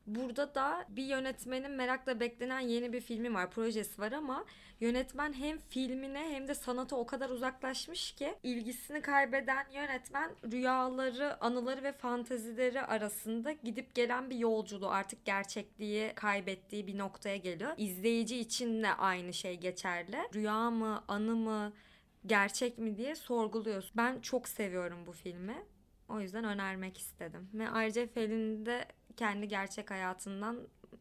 Burada da bir yönetmenin merakla beklenen yeni bir filmi var, projesi var ama yönetmen hem filmine hem de sanata o kadar uzaklaşmış ki ilgisini kaybeden yönetmen rüyaları, anıları ve fantezileri arasında gidip gelen bir yolculuğu artık gerçekliği kaybettiği bir noktaya geliyor. İzleyici için de aynı şey geçerli. Rüya mı, anı mı, gerçek mi diye sorguluyorsun. Ben çok seviyorum bu filmi. O yüzden önermek istedim. Ve ayrıca Fellini'nin de kendi gerçek hayatından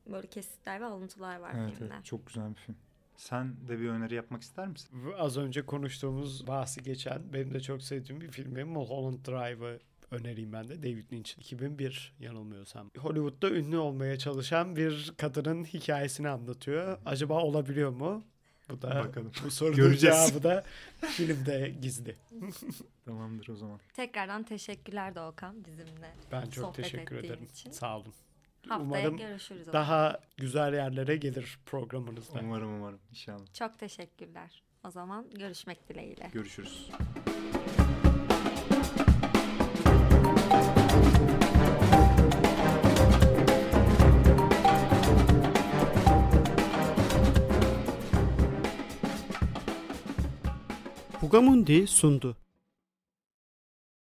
böyle kesitler ve alıntılar var Evet, filmde. evet çok güzel bir film. Sen de bir öneri yapmak ister misin? Az önce konuştuğumuz bahsi geçen benim de çok sevdiğim bir filmi Mulholland Drive'ı önereyim ben de David Lynch 2001 yanılmıyorsam. Hollywood'da ünlü olmaya çalışan bir kadının hikayesini anlatıyor. Acaba olabiliyor mu? Bu da Bakalım. bu sorunun Göreceğiz. cevabı da [laughs] filmde gizli. [laughs] Tamamdır o zaman. Tekrardan teşekkürler Doğukan bizimle. Ben çok Sohbet teşekkür ettiğin ederim. için. Sağ olun. Haftaya Umarım görüşürüz. o zaman. daha güzel yerlere gelir programınızda. Umarım umarım inşallah. Çok teşekkürler. O zaman görüşmek dileğiyle. Görüşürüz. O gamundi sundu.